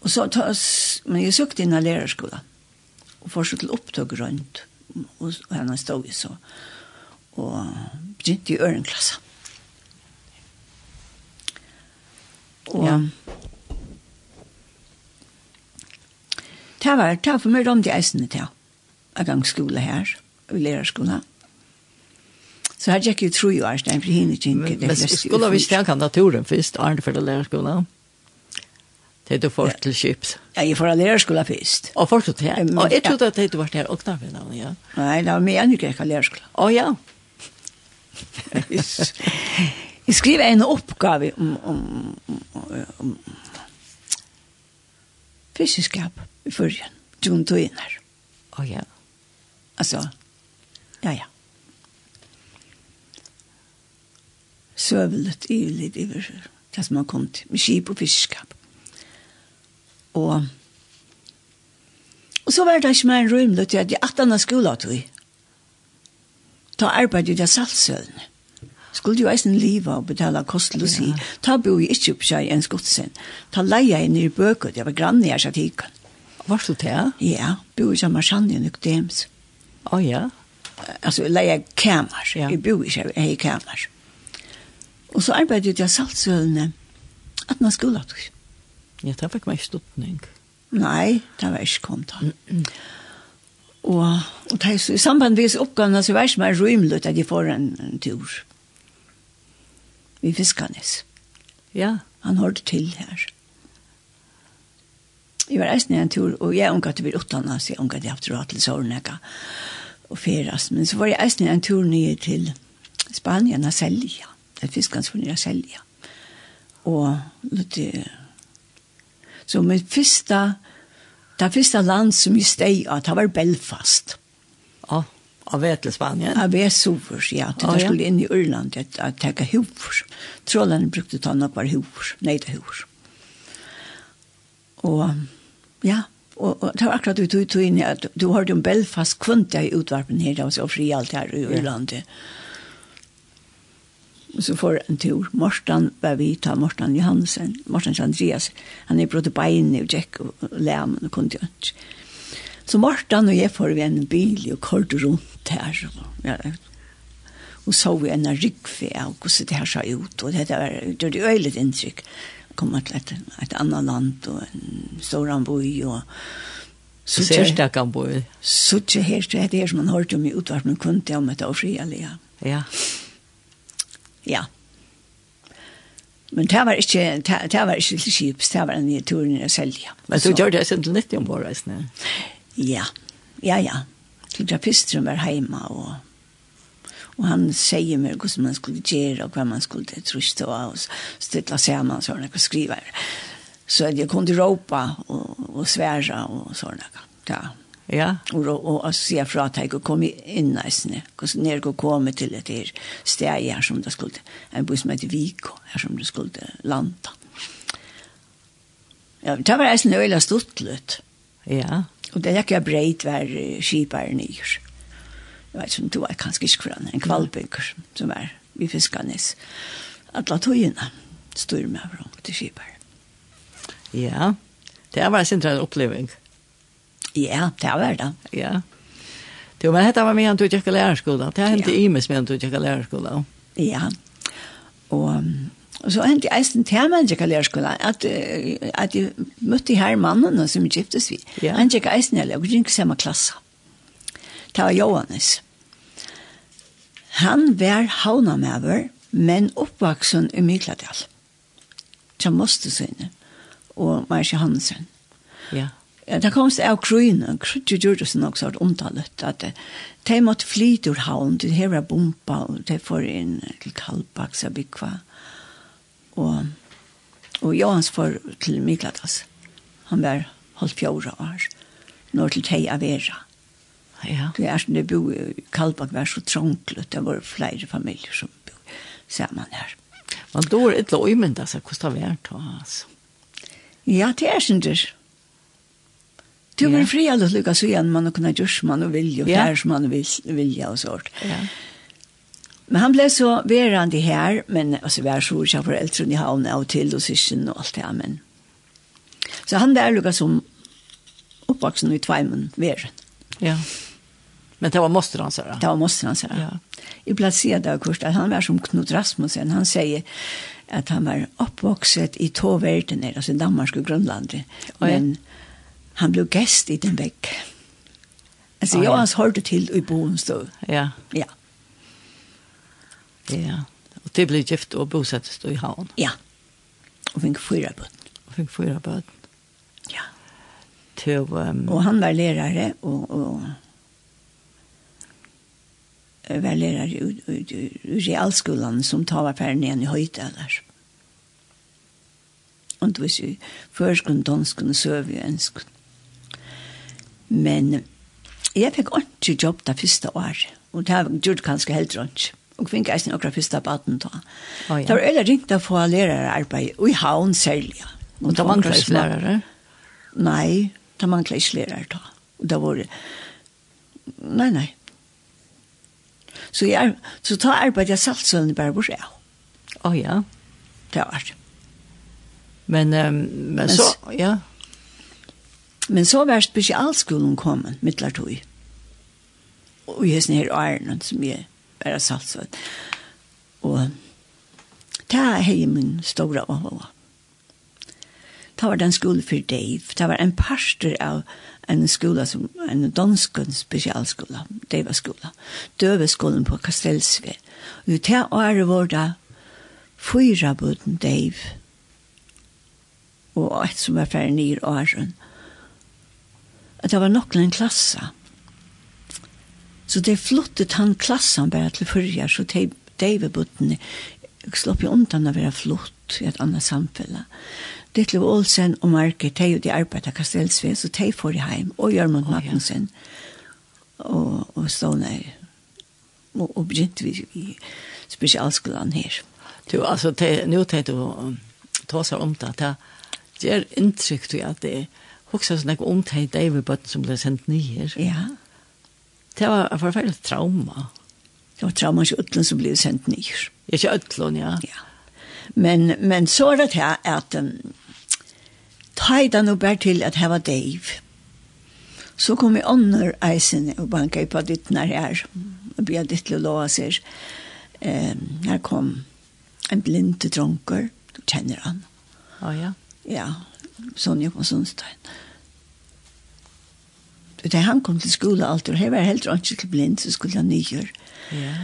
og så tas, men jeg søkte inn av lærerskolen, og fortsatt til opptog rundt, og, og henne stod jeg så, og begynte i ørenklassen. Og, ja. Det var, det var for meg om de eisene til, av gang skole her, i lærerskolen, Så här gick ju tror ju är det för hinner inte det. Men skulle vi stärka naturen först, Arne för lärarskolan? Det du får till chips. Ja, jag får lärarskola först. Och först till här. Och jag trodde att det var där och där men ja. Nej, det var mer än jag kan lärarskola. Åh ja. Jag skriver en uppgave om om om fiskeskap i förrjan. Jon tog in här. Åh ja. Alltså, ja ja. søvelet ivelig iver det som har kommet med skip og fiskskap. Og, og så var det ikke mer en rymle til at jeg at denne skolen tog. Ta arbeid i det saltsøvnet. Skulle jo eisen liva og betala kostel og si, ta bo i ikke opp seg en skotsen, ta leia inn i bøker, det var grann i Arsatikken. Var du til? Ja, bo i samme sjanje i dems. Å ja? Altså, leia kamer, jeg bo i seg, jeg kamer. Ja Og så arbeidet jeg saltsølene at man skulle hatt. Ja, det fikk meg stuttning. Nei, det var ikke kom da. Mm -mm. Og, og det, i samband med oppgavene så var det mer rymelig at jeg får en, en tur. Vi fiskernes. Ja. Han hørte til her. Jeg var eisen i en tur, og jeg omgav til vi utdannet, så jeg omgav til haft råd til Sørnega og Feras. Men så var jeg eisen i en tur nye til Spanien og Selja. Mm Det fiskan som jag sälja. Och det så min första det första land som jag steg att det var Belfast. Ja, av Vettel Spanien. Av Vesovers, ja. Det där skulle in i Irland att, att täcka hovers. Trollen brukte ta några hovers, nej det hovers. Och ja, og, og det var akkurat du tog inn at du hørte om Belfast kvunta i utvarpen her, det var så fri alt her i Irlandet. Ja så får en tur. Morten var vi ta Morten Johansen, Morten Andreas. Han er brått bein og Jack og Læmen og kunde jo ikke. Så Morten og jeg får vi en bil og kort rundt her. Og, Ja, og så vi en ryggfe av hvordan det her sa ut. Og det var, det var øyelig inntrykk. Kommer til et, et annet land og en stor anboi og Så ser kjærste kan bo. Så kjærste, det er som man hørte om i utvarpen, kunde jeg om et år fri, ja. Ja. Ja. Men det var ikke, det, det var ikke til skips, det var en i turen jeg selja. Men så gjør det sin til 90 om på reisene? Ja, ja, ja. Til drapisteren var heima, og, og han sier meg hvordan man skulle gjøre, og hva man skulle truste av, og stille sammen, sånn, jeg skriver. Så jeg kunne råpa, og, og svære, og sånn, ja. Ja. Ja. Og, og, og se fra at jeg kom inn næsene, hvordan jeg kunne komme til et her sted her som det skulle, en buss som heter Viko, her som det skulle landa. Ja, det var eisen øyla stortlet. Ja. Og det er ikke breit var skipar nyr. Jeg vet som du var kanskje ikke foran, en kvalbygger som er vi fiskanis. Alla togene styr med hverandre til skipar. Ja, det var en sentral oppleving. Ja, det var det. Ja. Det men dette var med han tog jag lärarskola. Det ja. i meg med en tog jag lärarskola. Ja. Och Og så hendte jeg eisen til meg, jeg lærte skolen, at, at jeg møtte her mannen som giftes vi. Ja. Han gikk eisen her, og gikk samme klasse. Det var Johannes. Han var havnamøver, men oppvaksen i Mikladal. Som måste sønne, og Marsha Hansen. Ja. Yeah. Ja, det kom seg av krøyene, krøyene gjorde det nok sånn omtalet, at de måtte flyte ur havn, de hever bomba, og de får inn til Kalbaks og Bikva. Og, og Johans får til Mikladas. Han var holdt fjorda år, når til Tei Avera. Ja. Det er som det bo i Kalbak var så trånglet, det var flere familier som bo sammen her. Men da er det ikke å imynda seg hvordan det er, altså. Ja, det er sånn det. Du blir fri alle lycka så igjen, man och kunna som man vill och där som man vill vilja og sånt. Ja. Men han blev så verande här men altså, vi er så ikke för i havn och till og syssen og alt det men. Så han var lyckas som uppvuxen i tveimen, veren. Ja. Men det var måste han säga. Det var måste han säga. Ja. I placerade av kurs han var som Knut Rasmussen han säger att han var oppvokset i två världen alltså Danmark og Grønland. Men ja han blev gäst i den vägg. Alltså ah, jag hans hörde till i Boenstov. Ja. Ja. Ja. Och det blev gift och bosattes då i Havn. Ja. Och fick fyra böt. Och fick fyra böt. Ja. Till, um... Och han var lärare och, och var lærere i, i, i, i realskolen som tar talar på den i höjt eller. Och då visste ju förskund, danskund, sövig och önskund. Men jeg fikk ikke jobb det første året, og det har gjort kanskje helt rundt. Og fikk jeg ikke første baden da. Oh, ja. Det var eller ringt å få lærerarbeid, og i havn særlig. Og det mangler ikke lærere? Nei, det mangler ikke lærere da. Og det var... Nei, nei. Så, jeg, så ta arbeid jeg saltsønne bare bort, ja. Å ja. Det var det. Men, um, men, men så, ja. Men så var spesialskolen kommet, midlertog. Og jeg sånne her æren, som jeg er satt. Og det er min store åhåa. Det var den skolen for Dave. Det var en parster av en skola som, en dansk spesialskola, Dave-skola. Døveskolen på Kastelsve. Og det året var det fyra bøten Dave. Og et som var ferdig nir åren. Og at det var nok en klasse. Så det flottet han klassen bare til fyrja, så de, de ved buttene slopp jo undan å være flott i et annet samfunn. Ditlev Olsen og Marke, de og de arbeidet Kastelsve, så de får i heim, og Jørmund oh, Magnussen, og, og Ståner, og, og begynte vi i spesialskolen her. Du, altså, te, nu tenkte du ta seg om det, det gjør inntrykk til at det er hugsa sånn jeg om til David som ble sendt nye. Ja. Det var en forferdelig trauma. Det var trauma ikke ødlen som ble sendt nye. Ikke ødlen, ja. Ja. Men, men så er det her at um, ta i den og bær til at her var Dave. Så kom i under eisen og banket på ditt nær her. Og bia ditt til å lova seg. Um, her kom en blind dronker. Du kjenner han. Å oh, ja. Ja, Sonja på Sundstein. Da han kom til skole alltid, og her var helt rønt til blind, så skulle han nygjøre. Ja.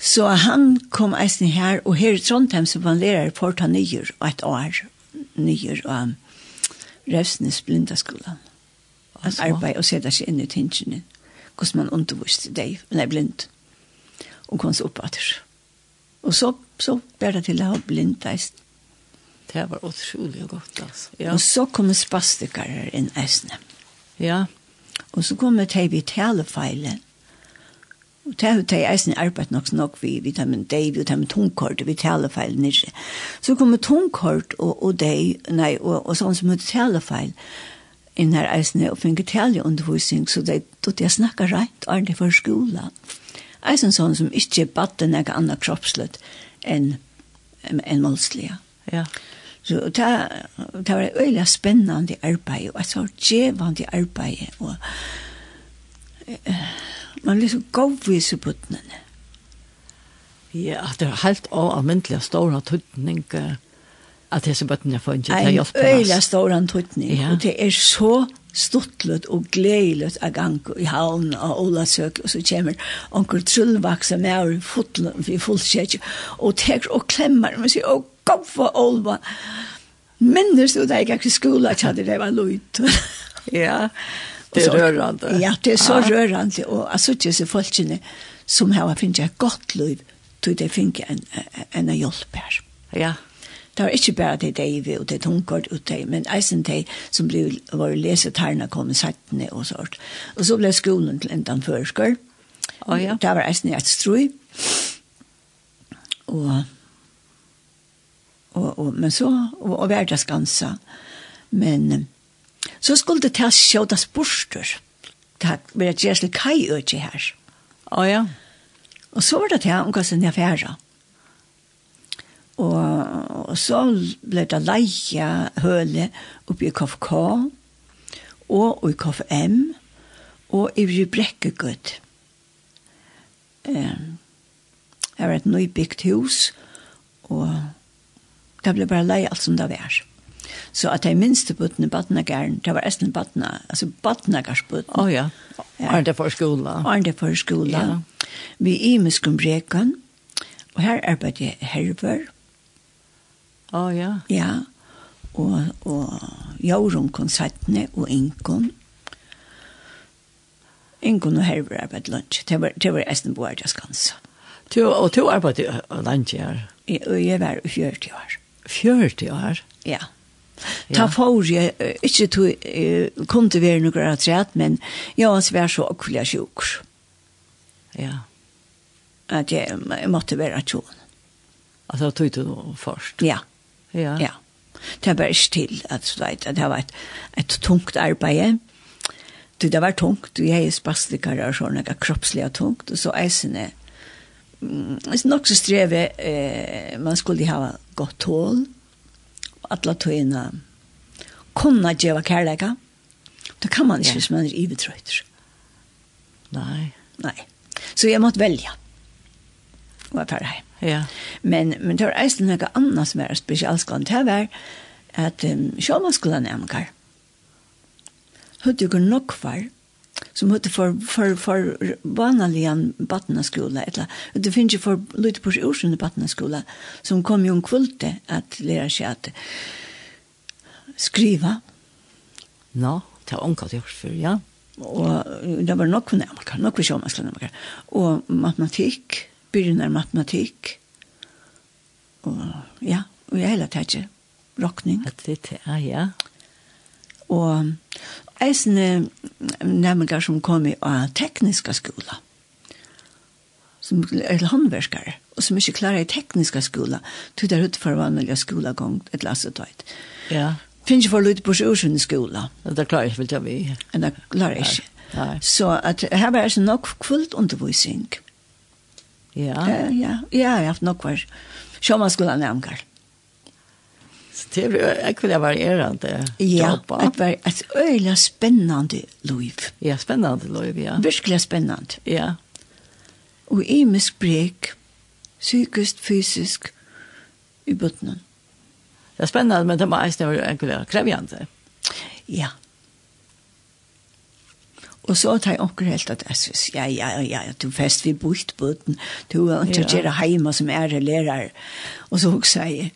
Så han kom eisen her, og her i Trondheim så var han lærer, for å ta nygjør, og et år nygjør, og um, Revsnes blindaskolan. Han arbeid og sette seg inn i tingene, hvordan man underviste deg, men er blind, og kom så opp etter. Og så, så ble det til å ha blind eisen det var otroligt gott alltså. Ja. Och så kommer spastikare in äsne. Ja. Och så kommer det vi telefeilen. Og det er jo eisen arbeid nok nok vi vi tar med tungkort, vi talefeil nirse. Så kommer tungkort og, og D, nei, og, og sånn som heter talefeil, inn her eisen og finner taleundervisning, så det er det jeg snakker rett, er det for skola. Eisen sånn som ikke batte noe annet kroppslet enn en målslige. Ja. Så det, det var veldig spennende arbeid, og et så djevende arbeid, og uh, man blir så gåvis i buttene. Ja, det er helt almindelig stor tøtning at disse bøttene får ikke til å hjelpe oss. Øyla stor tøtning, ja. og det er så stuttlet og gledelig av gang i havn og Olasøk, og så kommer onkel Trullvaksa med og i fullskjøk, og teker og klemmer, og sier, åh goffa olva. Minnes du det jeg ikke skulle at hadde det var løyt. ja, det er rørende. Ja, det er så ah. rørende. Og jeg synes ikke så folkene som har finnet et godt liv, tog det finnet en, en, en hjelp her. Ja. Det var ikke bare det de vi og det tungkort ut det, men eisen de som ble, var lesetærne kom i sattene og sånt. Og så ble skolen til enda førskår. Oh, ja. Det var eisen i et strøy. Og og, og, men så, og, og hverdagsgansa. Men så skulle det ta sjådas borster. Det var et gjersel kai øyne her. Å oh, ja. Og så var det til omkassen jeg fjerde. Og, og så ble det leia høle oppi i KFK og i KFM og i Brekkegud. Um, det var et nybygd hus og det ble bare lei alt som det var. Så at de minste bøttene, badnagæren, det var esten badna, altså badnagærsbøtten. Å oh, ja, er det for skola? Arne for skola. Ja. Vi er i Muskumbrekan, og her arbeider jeg herver. Å oh, ja. Ja, og, og Jorun konsertene og Inkon. Inkon og herver arbeider lunsj. Det var, det var esten boer jeg skansa. Og to arbeider lunsj her? Jeg, jeg var 40 år. 40 år. Ja. Ja. Ta for jeg, ikke to, uh, kom til være noe av rett, men jeg var svær så akkurat sjuk. Ja. At jeg, jeg måtte være tjon. At det tog til noe først? Ja. Ja. ja. Det var ikke til, at, vet, at det var et, et tungt arbeid. Det var tungt, og jeg er spastikere og sånn, jeg er kroppslig tungt, og så eisene, er Det er nok så streve, eh, man skulle ha godt tål, alla tøyene kunne gjøre kærleika. Det kan man ikke ja. hvis man er ibetrøyter. Nei. Nei. Så jeg måtte velge. Og jeg ferdig. Ja. Men, men det var eisen noe annet som er spesialskånd. Det var at um, sjåmanskolen er med kær. Høyde jo nok var, som hade för för for vanlige barnaskola eller det finns ju för lite på orsen barnaskola som kom ju en kvulte att lære seg at skriva. Nå, det var omkalt gjort för, ja. Och det var nog kunde man kan nog vi man skulle man Och matematik, börjar matematik. Och ja, och jag hela tiden rockning. Det det, ja, ja. Och eisne nemminger som kom i av tekniska skola, som er håndverskare, og som ikke klarer i tekniska skola, tog der ut utenfor vanliga skolagång, et lassetøyt. Ja. Finns for lite på sjøsjønne skola. Det klarer klart, vel til vi. Men det klarer jeg ikke. Så at her var det nok kvult undervisning. Ja. Ja, ja, jeg har haft nok var sjømannsskolan nærmere. Ja. Så det blir ekvile varierande Ja, det var ett öjla spännande liv. Ja, spännande liv, ja. Virkelig spännande. Ja. Og i misbrek, psykiskt, fysisk, i botten. Det er spännande, men det var eisne ekvile krevjande. Ja. Og så tar jeg onker helt at jeg synes, ja, ja, ja, ja, du fest vi bort botten, du er ikke gjerne hjemme som er lærer. Og så husker jeg,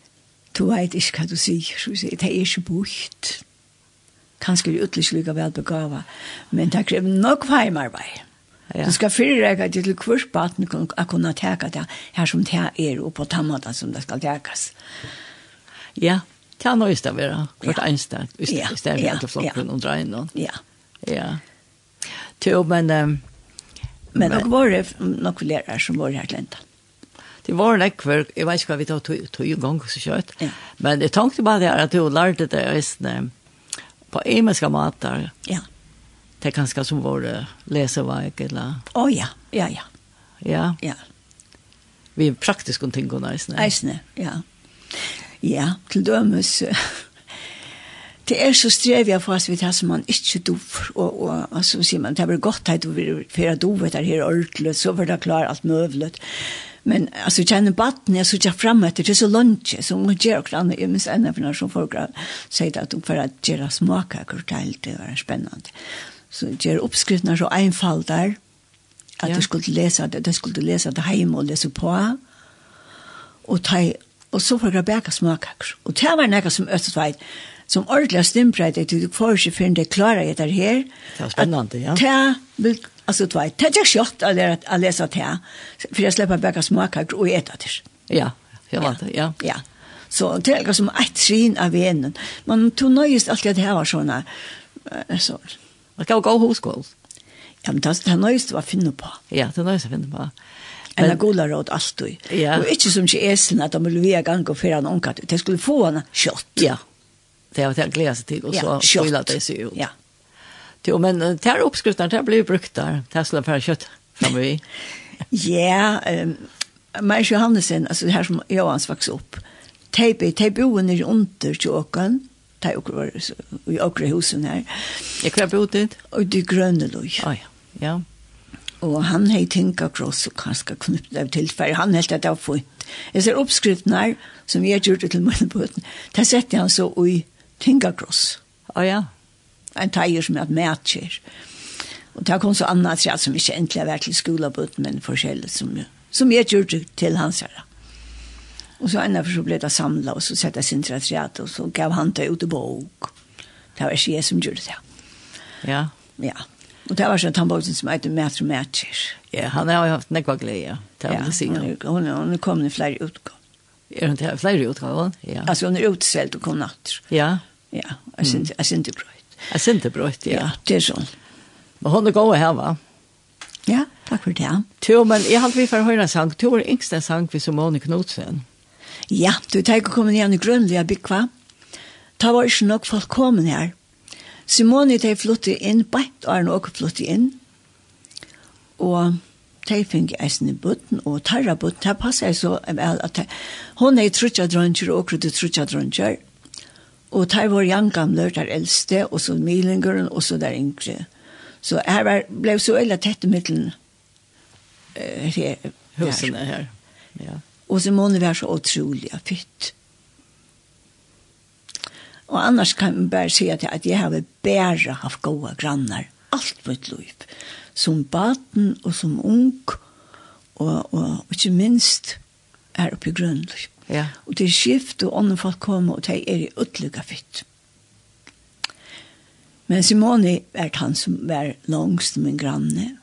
Du vet ikke hva du sier, så sier, det er ikke bort. Kanskje det er ytterligere lykke vel begava, men det krever nok heimarbeid. Ja. Du skal fyrirreika til hvers baten å kunne teka det her som det er, og på tammata som det skal tekas. Ja, det er noe i stedet vera, hvert einstakt, i stedet ja. til flokken og dra inn noen. Ja. Ja. Jo, men... Um, men nok var det nok lærere som var her til enda det var nekver, jeg vet ikke hva vi tar tog gang så kjøtt, ja. men jeg tenkte bare det at du lærte det resten på emeska matar. Ja. Det er kanskje som vår leseveik, eller? Å ja, ja, ja. Ja? Ja. Vi er praktisk om tingene, eisne. Eisne, ja. Ja, til dømes... det er så strevig for oss, vi tar som man ikke dover, og, og, og så sier man, det er godt at du vil føre dover der her ordentlig, så var det klar alt møvlet. Ja Men alltså jag känner batten, jag såg fram efter det så lunch så hon gör och annat, jag minns ända för när som folk säger att de för att göra småkakor till det var spännande. Så gör uppskrifterna så einfalda att du skulle läsa det, du skulle läsa det hem och läsa på och ta och så får jag bäka småkakor. Och det var något som Östersvajt som ordentligt stimprätt att du får sig förrän det klarar det här. Det var spännande, ja. Det vill Alltså du vet, det är skjort att läsa det här. För jag släpper bäcka smakar och äta det. Ja, jag vet det, ja. Ja, så det är som ett skinn av venen. Man tog nöjst alltid att det här var sådana. Så. Man kan gå hoskål. Ja, men det är nöjst att finna på. Ja, det är nöjst att finna på. Men gula råd allt Ja. Og ikke som ikke äsen at de vill via gang og fyrre en omkatt. De skulle få henne kjøtt. Ja, det har jag seg til. Og så ja, kött. Det seg ut. Ja. Jo, men det här uppskriften, det här blir brukt där. Det här skulle vara kött framme vi. Ja, Maj Johannesen, alltså det här som Johans vaks upp. Teipi, teipi boen er under tjåkan. Tei och var i åkra husen her. Jeg kvar bodde det? Och det gröneloj. Ja, ja. Og han hei tinka kross og kanskje knypt av tilfæri. Han helt at det var fint. Jeg ser oppskriften her, som jeg gjorde til munnebøten. Det setter han så i tinka kross. Å ja en teier som er matcher. Og det kom så annet tre som ikke egentlig har vært til skolebøten, men forskjellig som, som jeg gjorde til hans her. Og så enda for så ble det samlet, og så sette jeg sin tre og så gav han det ut i bok. Det var ikke jeg som gjorde det. Ja. Ja. Og det var sånn tannbåten som heter Mætre Mætjer. Ja, han har jo haft nekva glede, ja. Det vil si. Ja, hun, hun, hun kom i flere utgav. Er hun til flere utgav, Ja. Altså, hun er utselt og kom natter. Ja. Ja, jeg synes, mm. jeg synes det bra. Jeg synes det brøtt, ja. Ja, det er sånn. Men hun er god her, va? Ja, takk for det. Jo, men jeg halte vi for å høre en sang. Du var yngste sang vi som Simone Knudsen. Ja, du tenker å komme igjen i Grønlia Bikva. Ta var ikke nok folk kommet her. Simone, de flyttet inn, bare og Arne også flyttet inn. Og de fikk eisen i butten, og tarra butten, det passer så vel at de, hun er trutja dronjer, og akkurat trutja drønger, Og der var Jan Gamler, der eldste, og så Milengeren, og så der yngre. Så her var, ble så øyla tett i middelen. Uh, her, Husene her. Ja. Og så var være så utrolig fytt. Og annars kan man bare si at, at jeg har bare haft gode grannar. Alt på et liv. Som baden og som ung. Og, og, og ikke minst er oppe i grønløp. Ja. Og det er skift, og andre folk kommer, og de er i utlykka fitt. Men Simone er han som var langst min granne,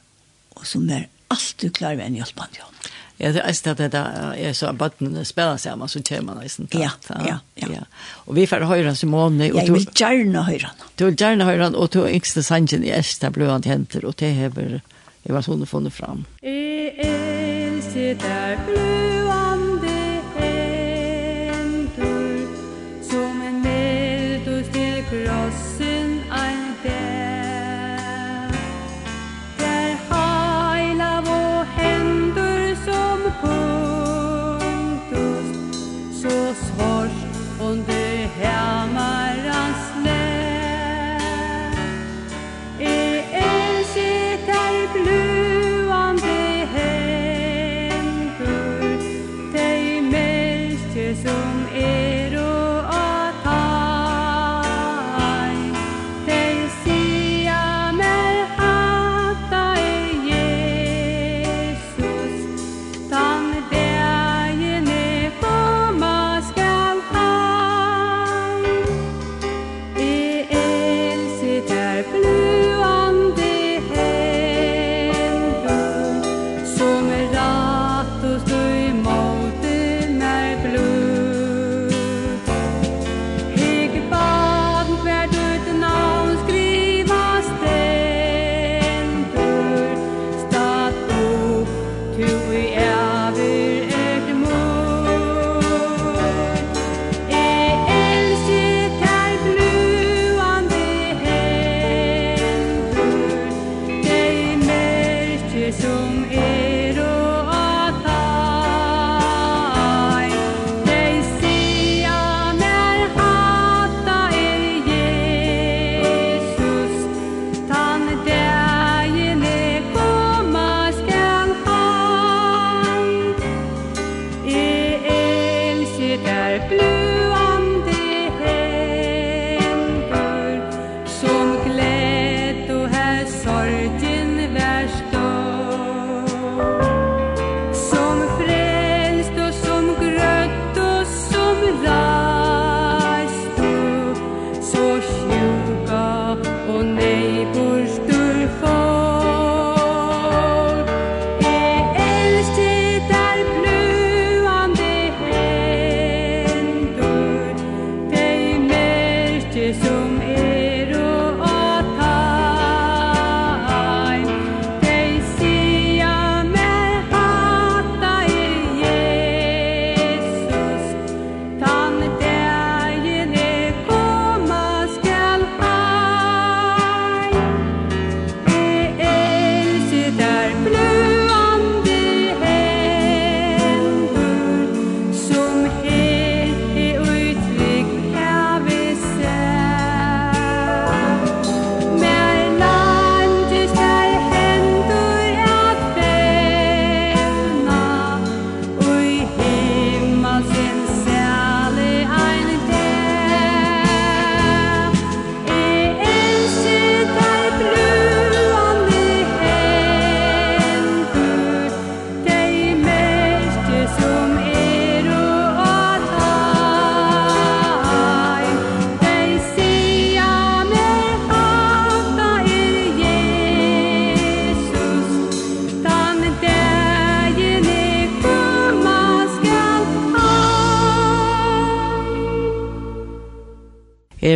og som er alltid klar ved en hjelpende hånd. Ja, det er at det er så at bøttene spiller sig man så kommer man nesten ja, ja, ja, ja. Og vi får höra Simone Jeg du gjerne høre han. Du vil gjerne høre han, og du yngste sangen i Esta blöan händer och det häver det var så hon funnit fram. I Esta blöan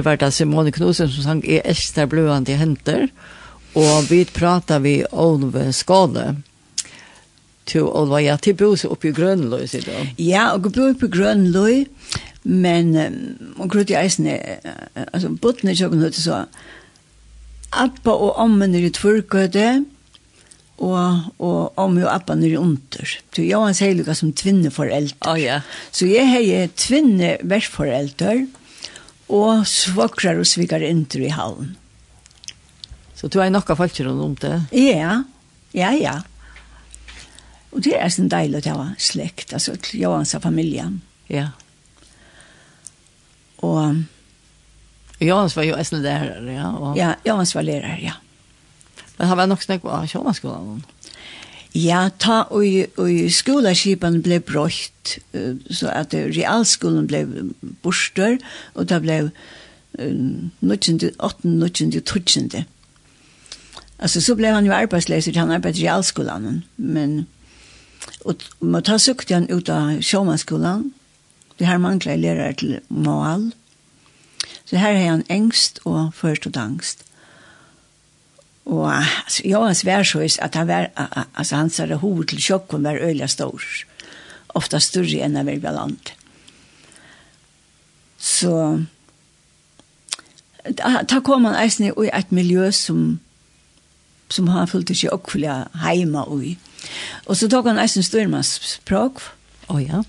her var det Simone Knudsen som sang «Jeg elsker bløende henter», og vi pratet vi Olve Skåne, til Olva, ja, til bose oppe i Grønløy, sier du? Ja, og jeg bor oppe i Grønløy, men um, og grunn eisne, eisen er, altså, botten er ikke noe så, Appa og amma er i tvurkøde, og, og amma og appa nere under. Så jeg var en som som tvinneforeldre. Oh, ja. Så jeg har tvinne versforeldre, og svokrar og svikar inter i hallen. Så du har nokka falskir om det? Ja, ja, ja. Og det er sånn deilig at jeg var slekt, altså til Johans familie. Ja. Og... Johans var jo eisen lærer, ja? Og... Ja, Johans var lærer, ja. Men han var nok snakk på Sjålandsskolen? Ja. Ja, ta og, og skolaskipen ble brøtt, så at realskolen ble borster, og det ble um, 18, 19, 20. Altså, så ble han jo arbeidsleser, han arbeidde i realskolen, men og, og ta sukte han ut av sjåmanskolen, det her manglet lærere til mål, så her er han engst og først og angst. Og altså, Johans værsøys, at han var, altså hans hoved til sjokken var øyla stor. Ofta større enn han var blant. Så da, da kom han eisen i et miljø som som han følte seg okkvillig heima ui. Og så tok han eisen styrmannsspråk. Å oh, ja.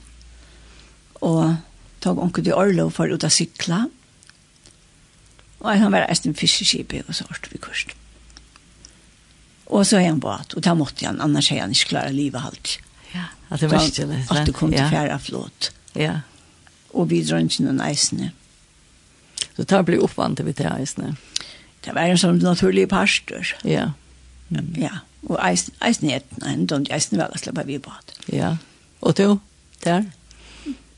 Og tok onkel til Orlov for ut av sykla. Og han var eisen fiskeskipet og så vi kursen. Og så er han båt. og da måtte han, annars er han inte klara livet alt. Ja, at det var ikke det. At du kom till färra flåt. Ja. Og vi drar ikke noen eisene. Så det blir uppvant vi til eisene? Det var en sånn naturlig pastor. Ja. Mm. Ja, och eisne, er är nej, de eisne var å slippe vi båt. Ja. og du, der?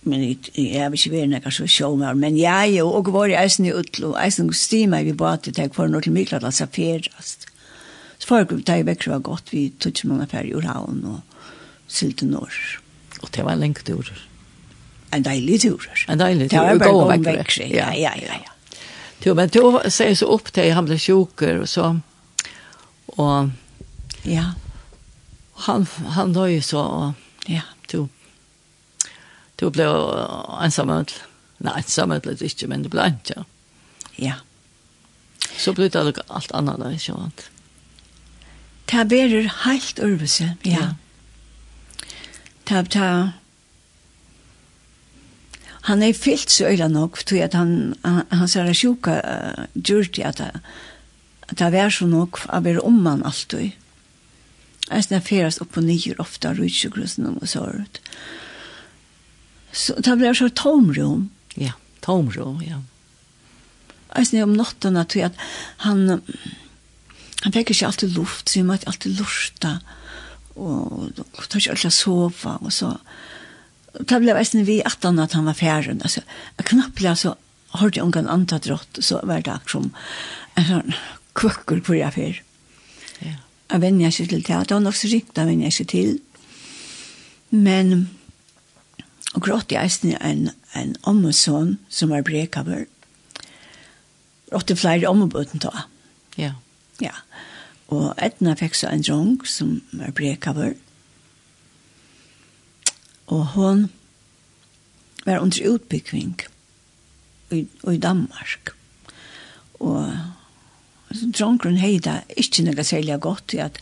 men jeg vil ikke være noe så sjåmer, men jeg og var i eisen i Utlo, eisen stimer vi bare til deg for noe til mye Mikla, altså ferast. Så foregår det i Växjö var gott. Vi tog som många färg ur havn och sylte norr. Og det var en länk tur. En deilig tur. En deilig tur. Det var bare gå gång Växjö. Ja, ja, ja. ja. Jo, men du sier så opp til han ble sjuker og så. Og... ja. Han han då jo så og... ja, Du, du ble ensam ut. Nej, ensam ut lite inte men du ble ikke. Ja. Så ble det alt annet, där så att det blir helt øvelse, ja. ja. Det, det, han er fyllt så øyla nok, fordi at han, han, han ser sjuka uh, gjørte at det, det var så nok av er om man alltid. Jeg snakker ferast opp og nyer ofta av og så ut. Så det blir så tomrum Ja, tomrom, ja. Jeg snakker om natten at han, han fikk ikke alltid luft, så vi måtte alltid lufta, og han tar ikke alltid sova, og så, det ble veisen vi at han at han var færen, altså, jeg knappelig, altså, hørte jeg ungen andre drott, så var det akkurat som en sånn kvøkker på jeg fyr. Ja. Jeg venner ikke til det, det var nok så rikt, jeg venner ikke til. Men, og grått jeg eisen en, en ommesson som var brekaber, og det flere ommebøten da. Ja. Ja. Og Edna fikk så en drong som var brekaver. Og hon var under utbyggving i, i Danmark. Og dronkeren heida ikke noe særlig godt i at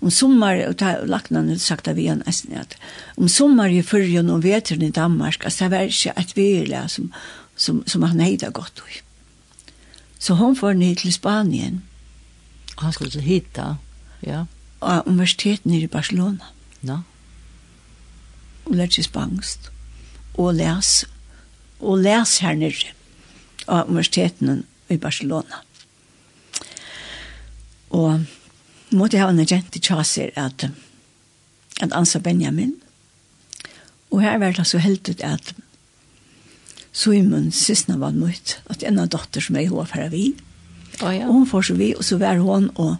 om sommar, og ta, laknan har sagt av igjen nesten, at om sommar i fyrjen og veteren i Danmark, altså det var ikke et virla som, som, som han heida godt i. Så hon får ned til Spanien, Han skulle til Hita, ja. Og universiteten nere i Barcelona. Ja. Og lærte seg spangst. Og les. Og les her nere av universiteten i Barcelona. Og måtte jeg ha en agent i Kjasir at, at Ansa Benjamin. Og her var det så heldig at Simon sysna var mot at en av dotter som jeg var for vi, Oh, ja. Og hun får så vi, og så var hun og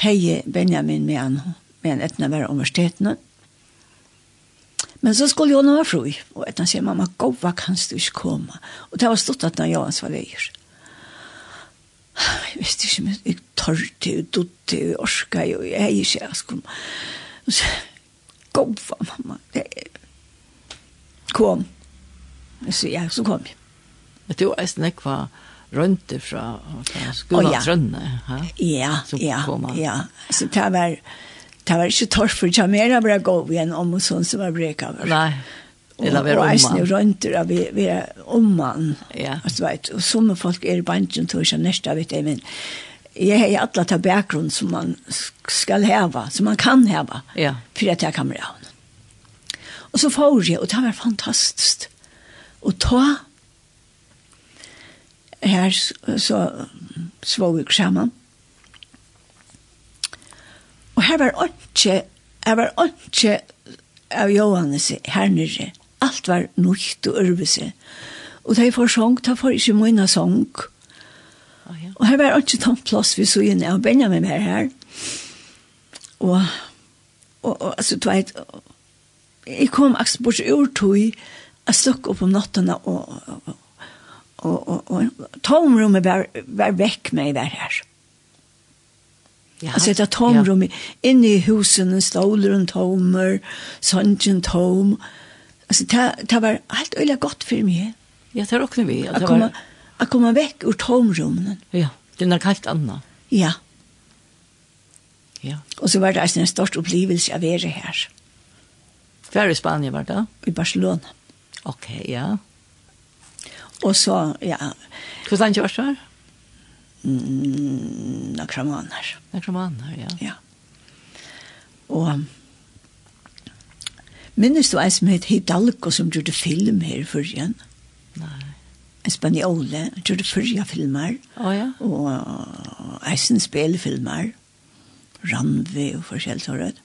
heie Benjamin med han, med han etna være universiteten. Men så skulle hun være fri, og etna sier, mamma, gå, hva kan du ikke komme? Og det var stått at når Johans var leier. Jeg visste ikke, men jeg tørte, jeg dotte, jeg orska, jeg er ikke, jeg skulle... Og så, gå, hva, mamma, det er... Kom. Så, ja, så kom jeg. Men du er snakk var rønte fra, fra skolen oh, ja. Trønne. Ha? Ja, så ja, ja. Så det var, det var ikke torf for ikke mer bra gå igjen om og sånn som var breka over. Nei. Eller være omman. Og eisne rønter av være omman. Ja. Altså, vet, og som folk er i bandjen tog ikke nesta, vet jeg, men jeg har alle til bakgrunn som man skal heva, som man kan heva, ja. for at jeg kan bli av. Og så får jeg, og det var fantastisk. Og ta her så svog vi sammen. Og her var ikke, her var ikke av Johannes her nere. Alt var nøyt og ørvese. Og da jeg får sång, da får jeg ikke mine sång. Og her var ikke tomt plass vi så inn av Benjamin her her. Og, og, og altså, du vet, jeg kom akkurat bort ur tog, jeg slukk opp om nattene og, og, og og, og, og tomrummet var, var vekk med der her. Ja, altså det er tomrummet ja. inne i husene, stålen tomer, sangen tom. Altså det, det var helt øyelig godt for meg. Ja, det er også vi. At komme, var... komme vekk ur tomrummet. Ja, det er helt annet. Ja. Ja. Og så var det en stort opplevelse av å være her. Hva er i Spanien var det? I Barcelona. Ok, ja. Ja. Og så, ja. Hvordan er det ikke var Mm, Några månader. Några måneder, ja. Ja. Og minnes du en som het Hidalgo som gjorde film her i førjen? Nei. En spaniole, gjorde førje filmer. Å oh, ja. Og en spelfilmer. Randve og forskjellig sårød.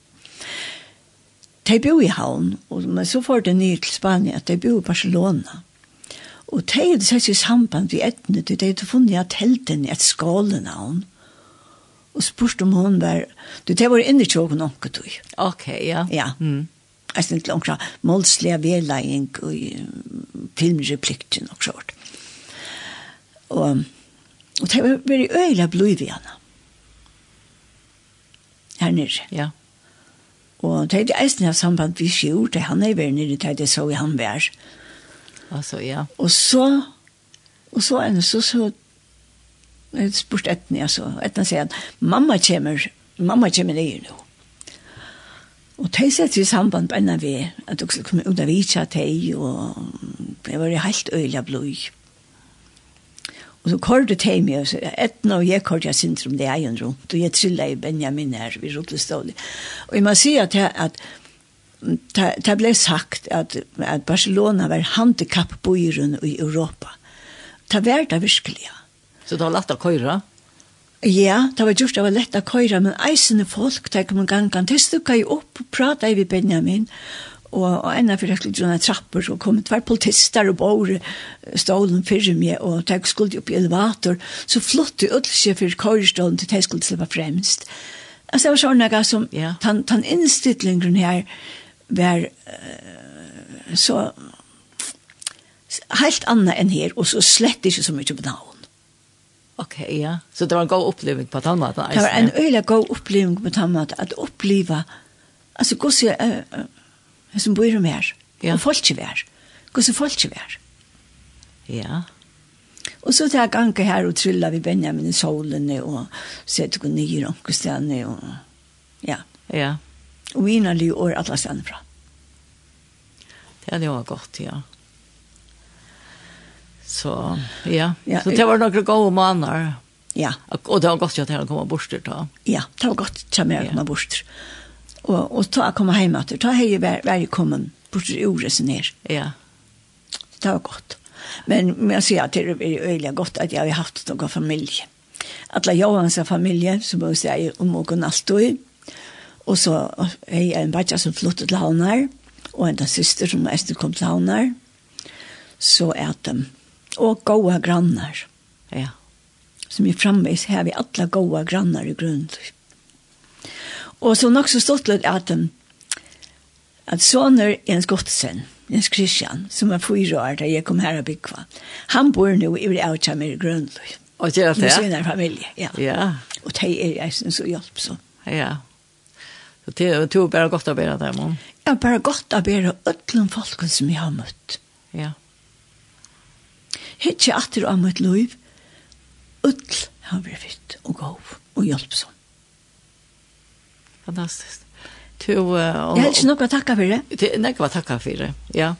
De bor i havn, men så får de nye til Spania, at de bor i Barcelona. Og de hadde sett i samband vi etne, de hadde funnet at helten et skålenavn. Og spurt om hun var, du, de var inne i tjåken onke tog. Ok, ja. Ja. Mm. Jeg synes ikke omkring målslige vedlegging og filmreplikten og sånt. Og, og det var veldig øyelig blod i henne. Her nere. Ja. Og det er eisen av samband vi fjord, det han er veldig nere, det er så vi han var. Ja Altså, ja. Og så, og så en så så, jeg spurte etten, altså, etten sier han, mamma kommer, mamma kommer ned nå. Og de setter i samband på enda vi, at dere skulle komme ut av vitsa til, og det var helt øyla blod. Og så kordet de meg, og så etten og jeg kordet jeg syndrom det egen rundt, og jeg trillet i Benjamin her, vi rodde stålig. Og jeg må si at, jeg, at det det ble sagt at, at Barcelona var handikappbøyren i Europa. Det var det virkelig. Så det var lett å køyre? Ja, det var gjort, det var lett å køyre, men eisende folk, det kom en gang, det stukket jo opp og pratet med Benjamin, og, og ena fyrir ekkert sånne trapper, så kom det var politister og båre stålen fyrir meg, og de skulle opp i elevator, så flott i ødelse fyrir køyrestålen til de skulle slippe fremst. Altså, det var sånne som, ja. tan, tan innstillingen her, var uh, så helt annet enn her, og så slett ikke så mye på navn. Ok, ja. Så det var en god oppleving på tannmaten? Det var en øyelig god oppleving på tannmaten, at oppleve, altså gå se, uh, uh, som bor om her, ja. og folk ikke vær. Gå se folk ikke vær. Ja. Og så tar jeg gange her og tryller vi Benjamin i solen, og setter gå nye i og ja. Ja og innanlig år alle stedene fra. Det er jo var godt, ja. Så, ja. ja så det var noen gode måneder. Ja. Og det var godt at jeg kom bort til da. Ja, det var godt at jeg kom bort. Og, og ta jeg kom hjem etter. Ta jeg var, var kommet bort til ordet sin her. Ja. Det var godt. Men, men jeg sier at det er øyelig godt at jeg har haft noen familie. Alla Johans familie, som jeg sier om noen alt og Og så er jeg en bætja som flyttet til Havnar, og en av syster som etter kom til Havnar. Så er de, og gode grannar. Ja. Som er framvis her, vi alle gode grannar i grunnen. Og så nok så stått litt at de, at soner Jens Gottsen, Jens Christian, som er fyra år da jeg kom her og byggva, han bor nå i Vrautkjammer i Grønløy. Og det er det? Med sin familie, ja. ja. Og de er jeg som så hjelp så. Ja. Så det är två bara gott att bära där man. Ja, bare godt å bära ødelen folken som jeg har møtt. Ja. Hitje atter av mitt liv. ødel har vi vitt och gav och hjälpsom. Fantastiskt. Tu, uh, Jeg har ikke noe å takke for det. Det är något att for det, ja.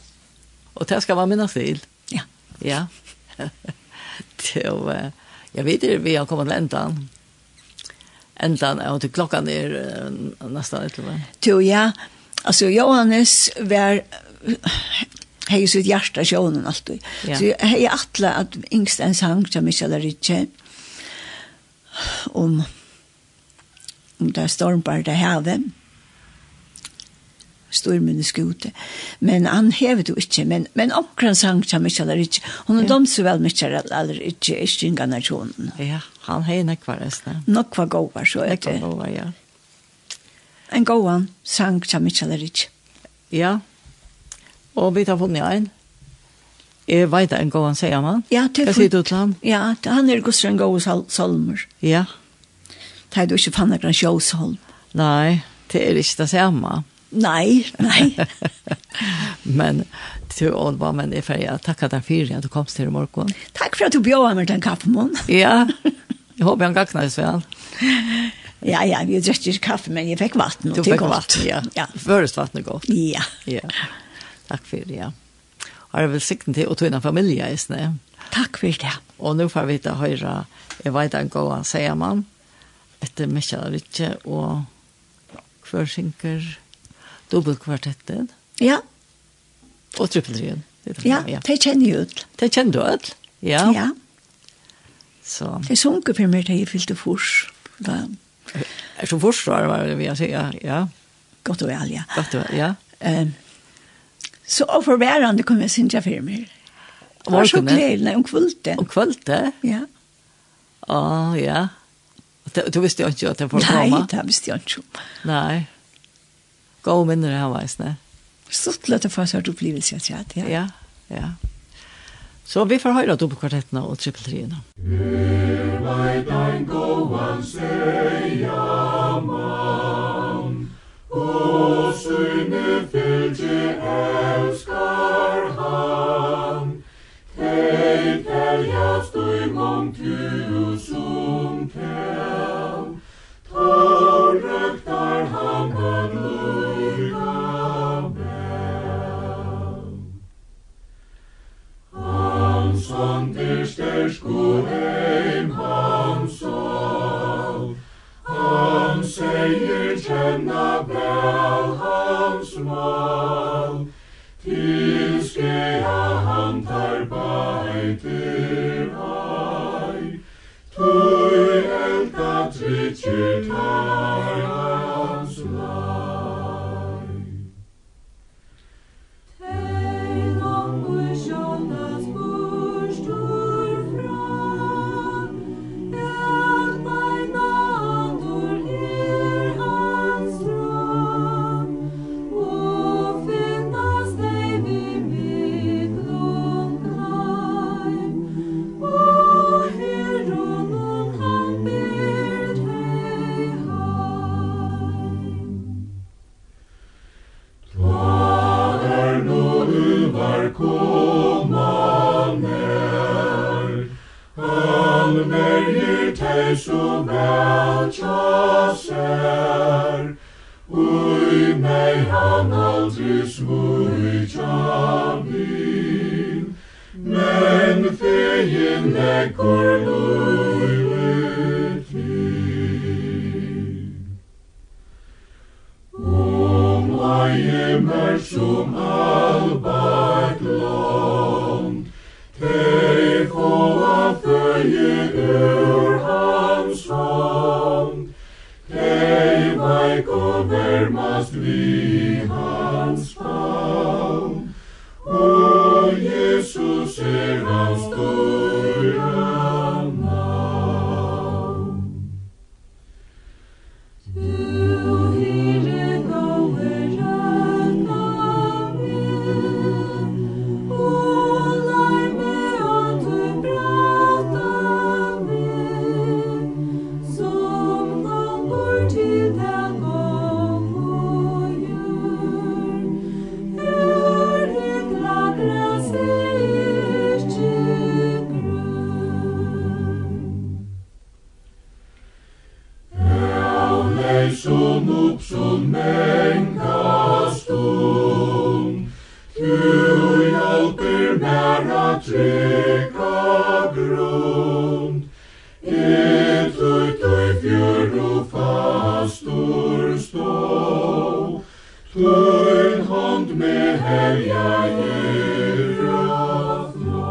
Og det skal være mina stil. Ja. Ja. tu, uh, jeg vet inte vi har kommit till ändan ändan och till klockan är uh, nästan ett eller Jo ja. Alltså Johannes var hei sitt hjärta sjånen alltid. Ja. Så hej alla att yngst en sang till Michel Riche om om det stormbar det här stormen i skute. Men han hevet jo ikke, men, men omkring sang til ikke eller ikke. Hun er ja. domse vel mye eller ikke, ikke en generasjon. Ja, han har nok var resten. Nok var gåvar, så er det. Nok var ja. En god sang til ikke eller ikke. Ja, og vi tar funnet en. Jeg vet en god han, sier man. Ja, til Hva sier du til han? Ja, han er gosser en god sol solmer. Ja. Det er du ikke fannet en sjåsholm. Nei, det er ikke det samme. Nei, nei. men till och vad men det för jag tackar dig för att du kom till morgen. Takk for at du bjöd mig den kaffemon. ja. Jeg håper han gakna så väl. Ja, ja, vi drack ikke kaffe men jeg fikk vatten och tycker vatten. Ja. ja. Først vatten er godt. Ja. Ja. Takk for det. Ja. Har jag vel sikten til å till en familj i snä. Tack för det. Og nå får vi ta höra jeg vet en gång sier man. Etter Michael Ritche og hver synker dubbelkvartetten. Ja. Og trippeltrien. Ja, ja. det kjenner jeg ut. Det kjenner du ut? Ja. Ja. Så. Det sunker for meg til jeg fylte fors. Da. Er som fors da, var det vi har sier, ja. Godt og vel, ja. Godt og vel, ja. Um, så og for forværende kom jeg synes jeg for meg. Det var så gledende om kvølte. Om kvølte? Ja. Å, ja. Du visste jo ikke at det får kommet? Nei, det visste jeg ikke. Nei. Gå minner her veis, ne? Stort å få seg opplevelse, jeg. Ja, ja. ja. Så vi får høre på og trippeltriene. Her veit ein gåan søya mann, og søyne fylgje elskar han. Heit er jast og i mong tusen kjær, Russland ist der Skuheim Hamsal. Ham seir tjenna bel Hamsmal. Tilske han tar baitir hai. Tui elta tritjir Et ut oi fjör og fastor stå, Tøyn hånd med helja gyrra flå.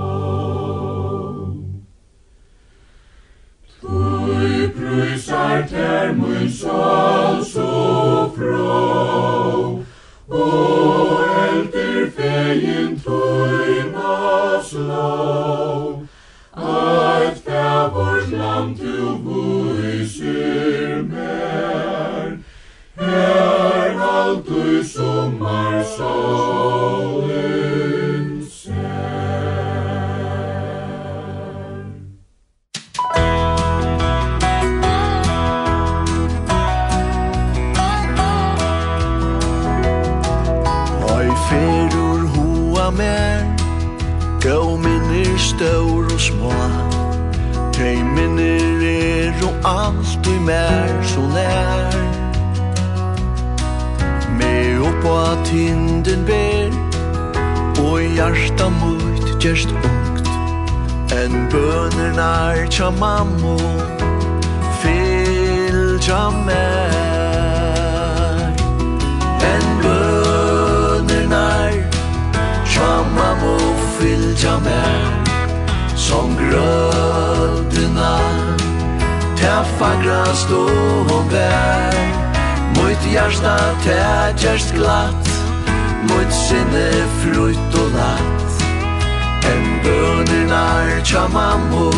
Tøy prysar ter mun sal so frå, Og eldir fegin tøyn slå, fram du vyser mer Her alt du sommar sol mer så nær Mer oppa tinden ber Og hjarta mot gjerst ungt. En bøner nær tja mammo Fyll tja mer. En bøner nær tja mammo Fylja mer. Som grødena ta fagra stå bär. Mot hjärsta tätjärst glatt Mot sinne frutt og natt. En bønernar tja mammo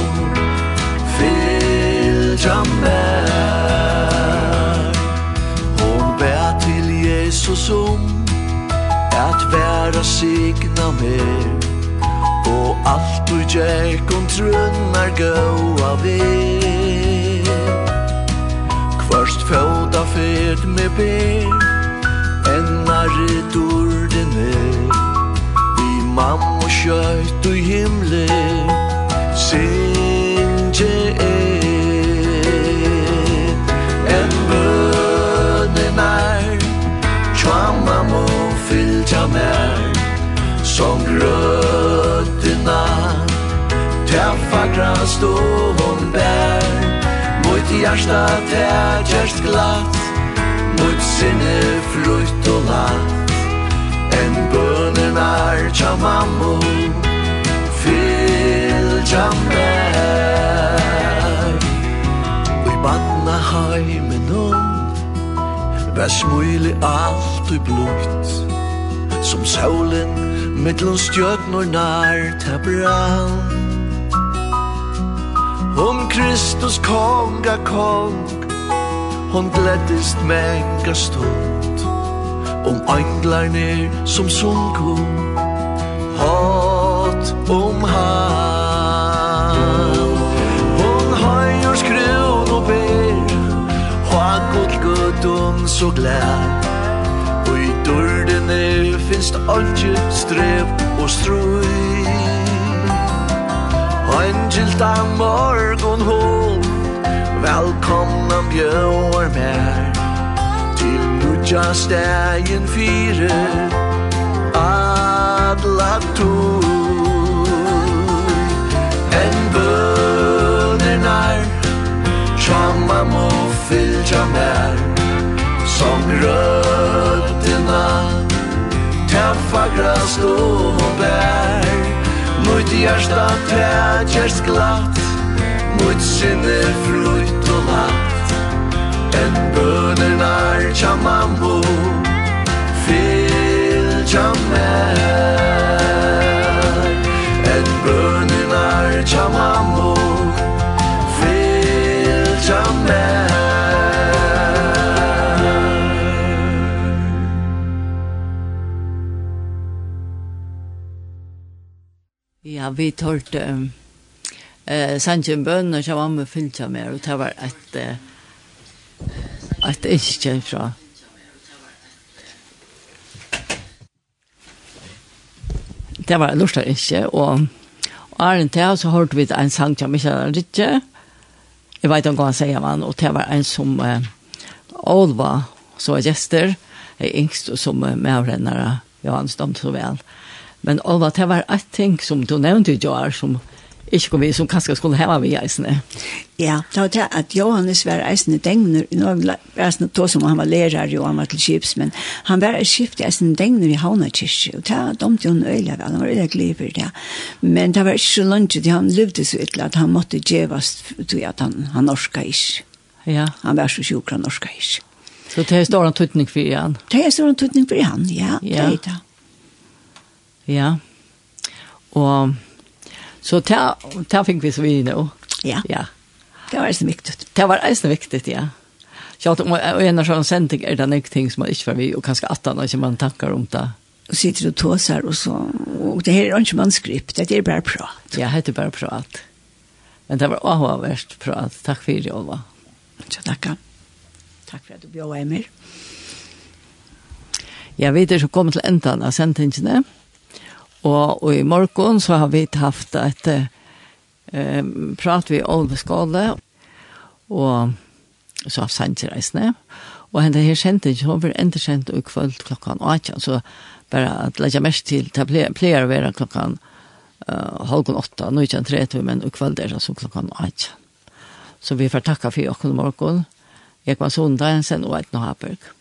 Fylltja mer Hon bär til Jesus om At vera signa mer. Og alt du gjerk om trunnar gåa vir Først fjóta fed med ber Ennar i dordene Vi mamma og kjøyt og himle Sinje er. En bønnen er Tja mamma fylta mer. Som grøttina Tja fagra stå hjarta te gjerst glatt. Mot sinne frutt og latt En bønnen er tja mammo Fylja mer Og i banna heimen om Vær smulig alt og blutt Som solen mittlun stjøtnor nær ta brann Om Kristus konga kong Hon gläddist menga stund. Om änglar ner som sunko Hat om han. Hon höjor skrun og ber Ha god gudun så glad. Og i dörden er finst allt strev og strøy. Angelt av morgon hon Velkomna bjør mer Til nudja stegin fire Adla tog En bøner nær Tjamma må fylja mer Som rødina Ta fagra og bær Mot hjärsta tätjärs glatt. Mot sinne frut og latt En bøner nær tja mambo Fyll tja mer En bøner nær tja mambo Ja, vi tørte um, eh, Sanchen Bønner som var med fyllt med, og det var et, eh, et ikke fra Det var lustig ikke, og Arne til, så hørte vi en sang som ikke er riktig. Jeg vet ikke hva han sier, man, og det var en som eh, Olva, så er gjester, er yngst som eh, medrennere, Johan Stomt så vel. Eh, Men Olva, det var et ting som du nevnte i år som ikke kom vi som kanskje skulle heva vi eisene. Ja, det var det at Johannes var eisene dengner, nå var eisene to som han var lærer jo, han var til skips, men han var skift eisene dengner i Havna kyrkje, og det var dumt jo en øyla vel, han var øyla gliver det. Men det var ikke så lunge, det han levde så ytla at han måtte djevast, tog at han, han norska ikke. Ja. Han var så sjukra norska ikke. Så det er stor en tøytning for han? Det er stor en tøytning for han, ja, ja. det er det. Ja. Og så ta ta fikk vi så vi nå. Ja. Ja. Det var så viktig. Det var eisen viktig, ja. Så at og en av sånne sending er det nok ting som man ikke var vi, og kanskje at han ikke man tackar om det. Og sitter og tåsar og så, og det her er ikke manuskript, det er bare prat. Ja, det er bare prat. Men det var også verst prat. Takk for det, Olva. Så takk. Takk for at du bjør, Emil. Ja, vi er så kommet til enden av sendingene. Ja. Og, og i morgen så har vi haft et eh, prat vi om skåle, og så har sendt reisene. Og henne her kjente ikke, hun blir enda kjent i kveld klokken 8, så bare at legge mest til, det pleier å være klokken uh, halvgån åtta, nå er ikke en 3, men i kveld er det så klokken 8. Så vi får takke for åkken i morgen. Jeg var sånn sondag, sen og et nå Haberg.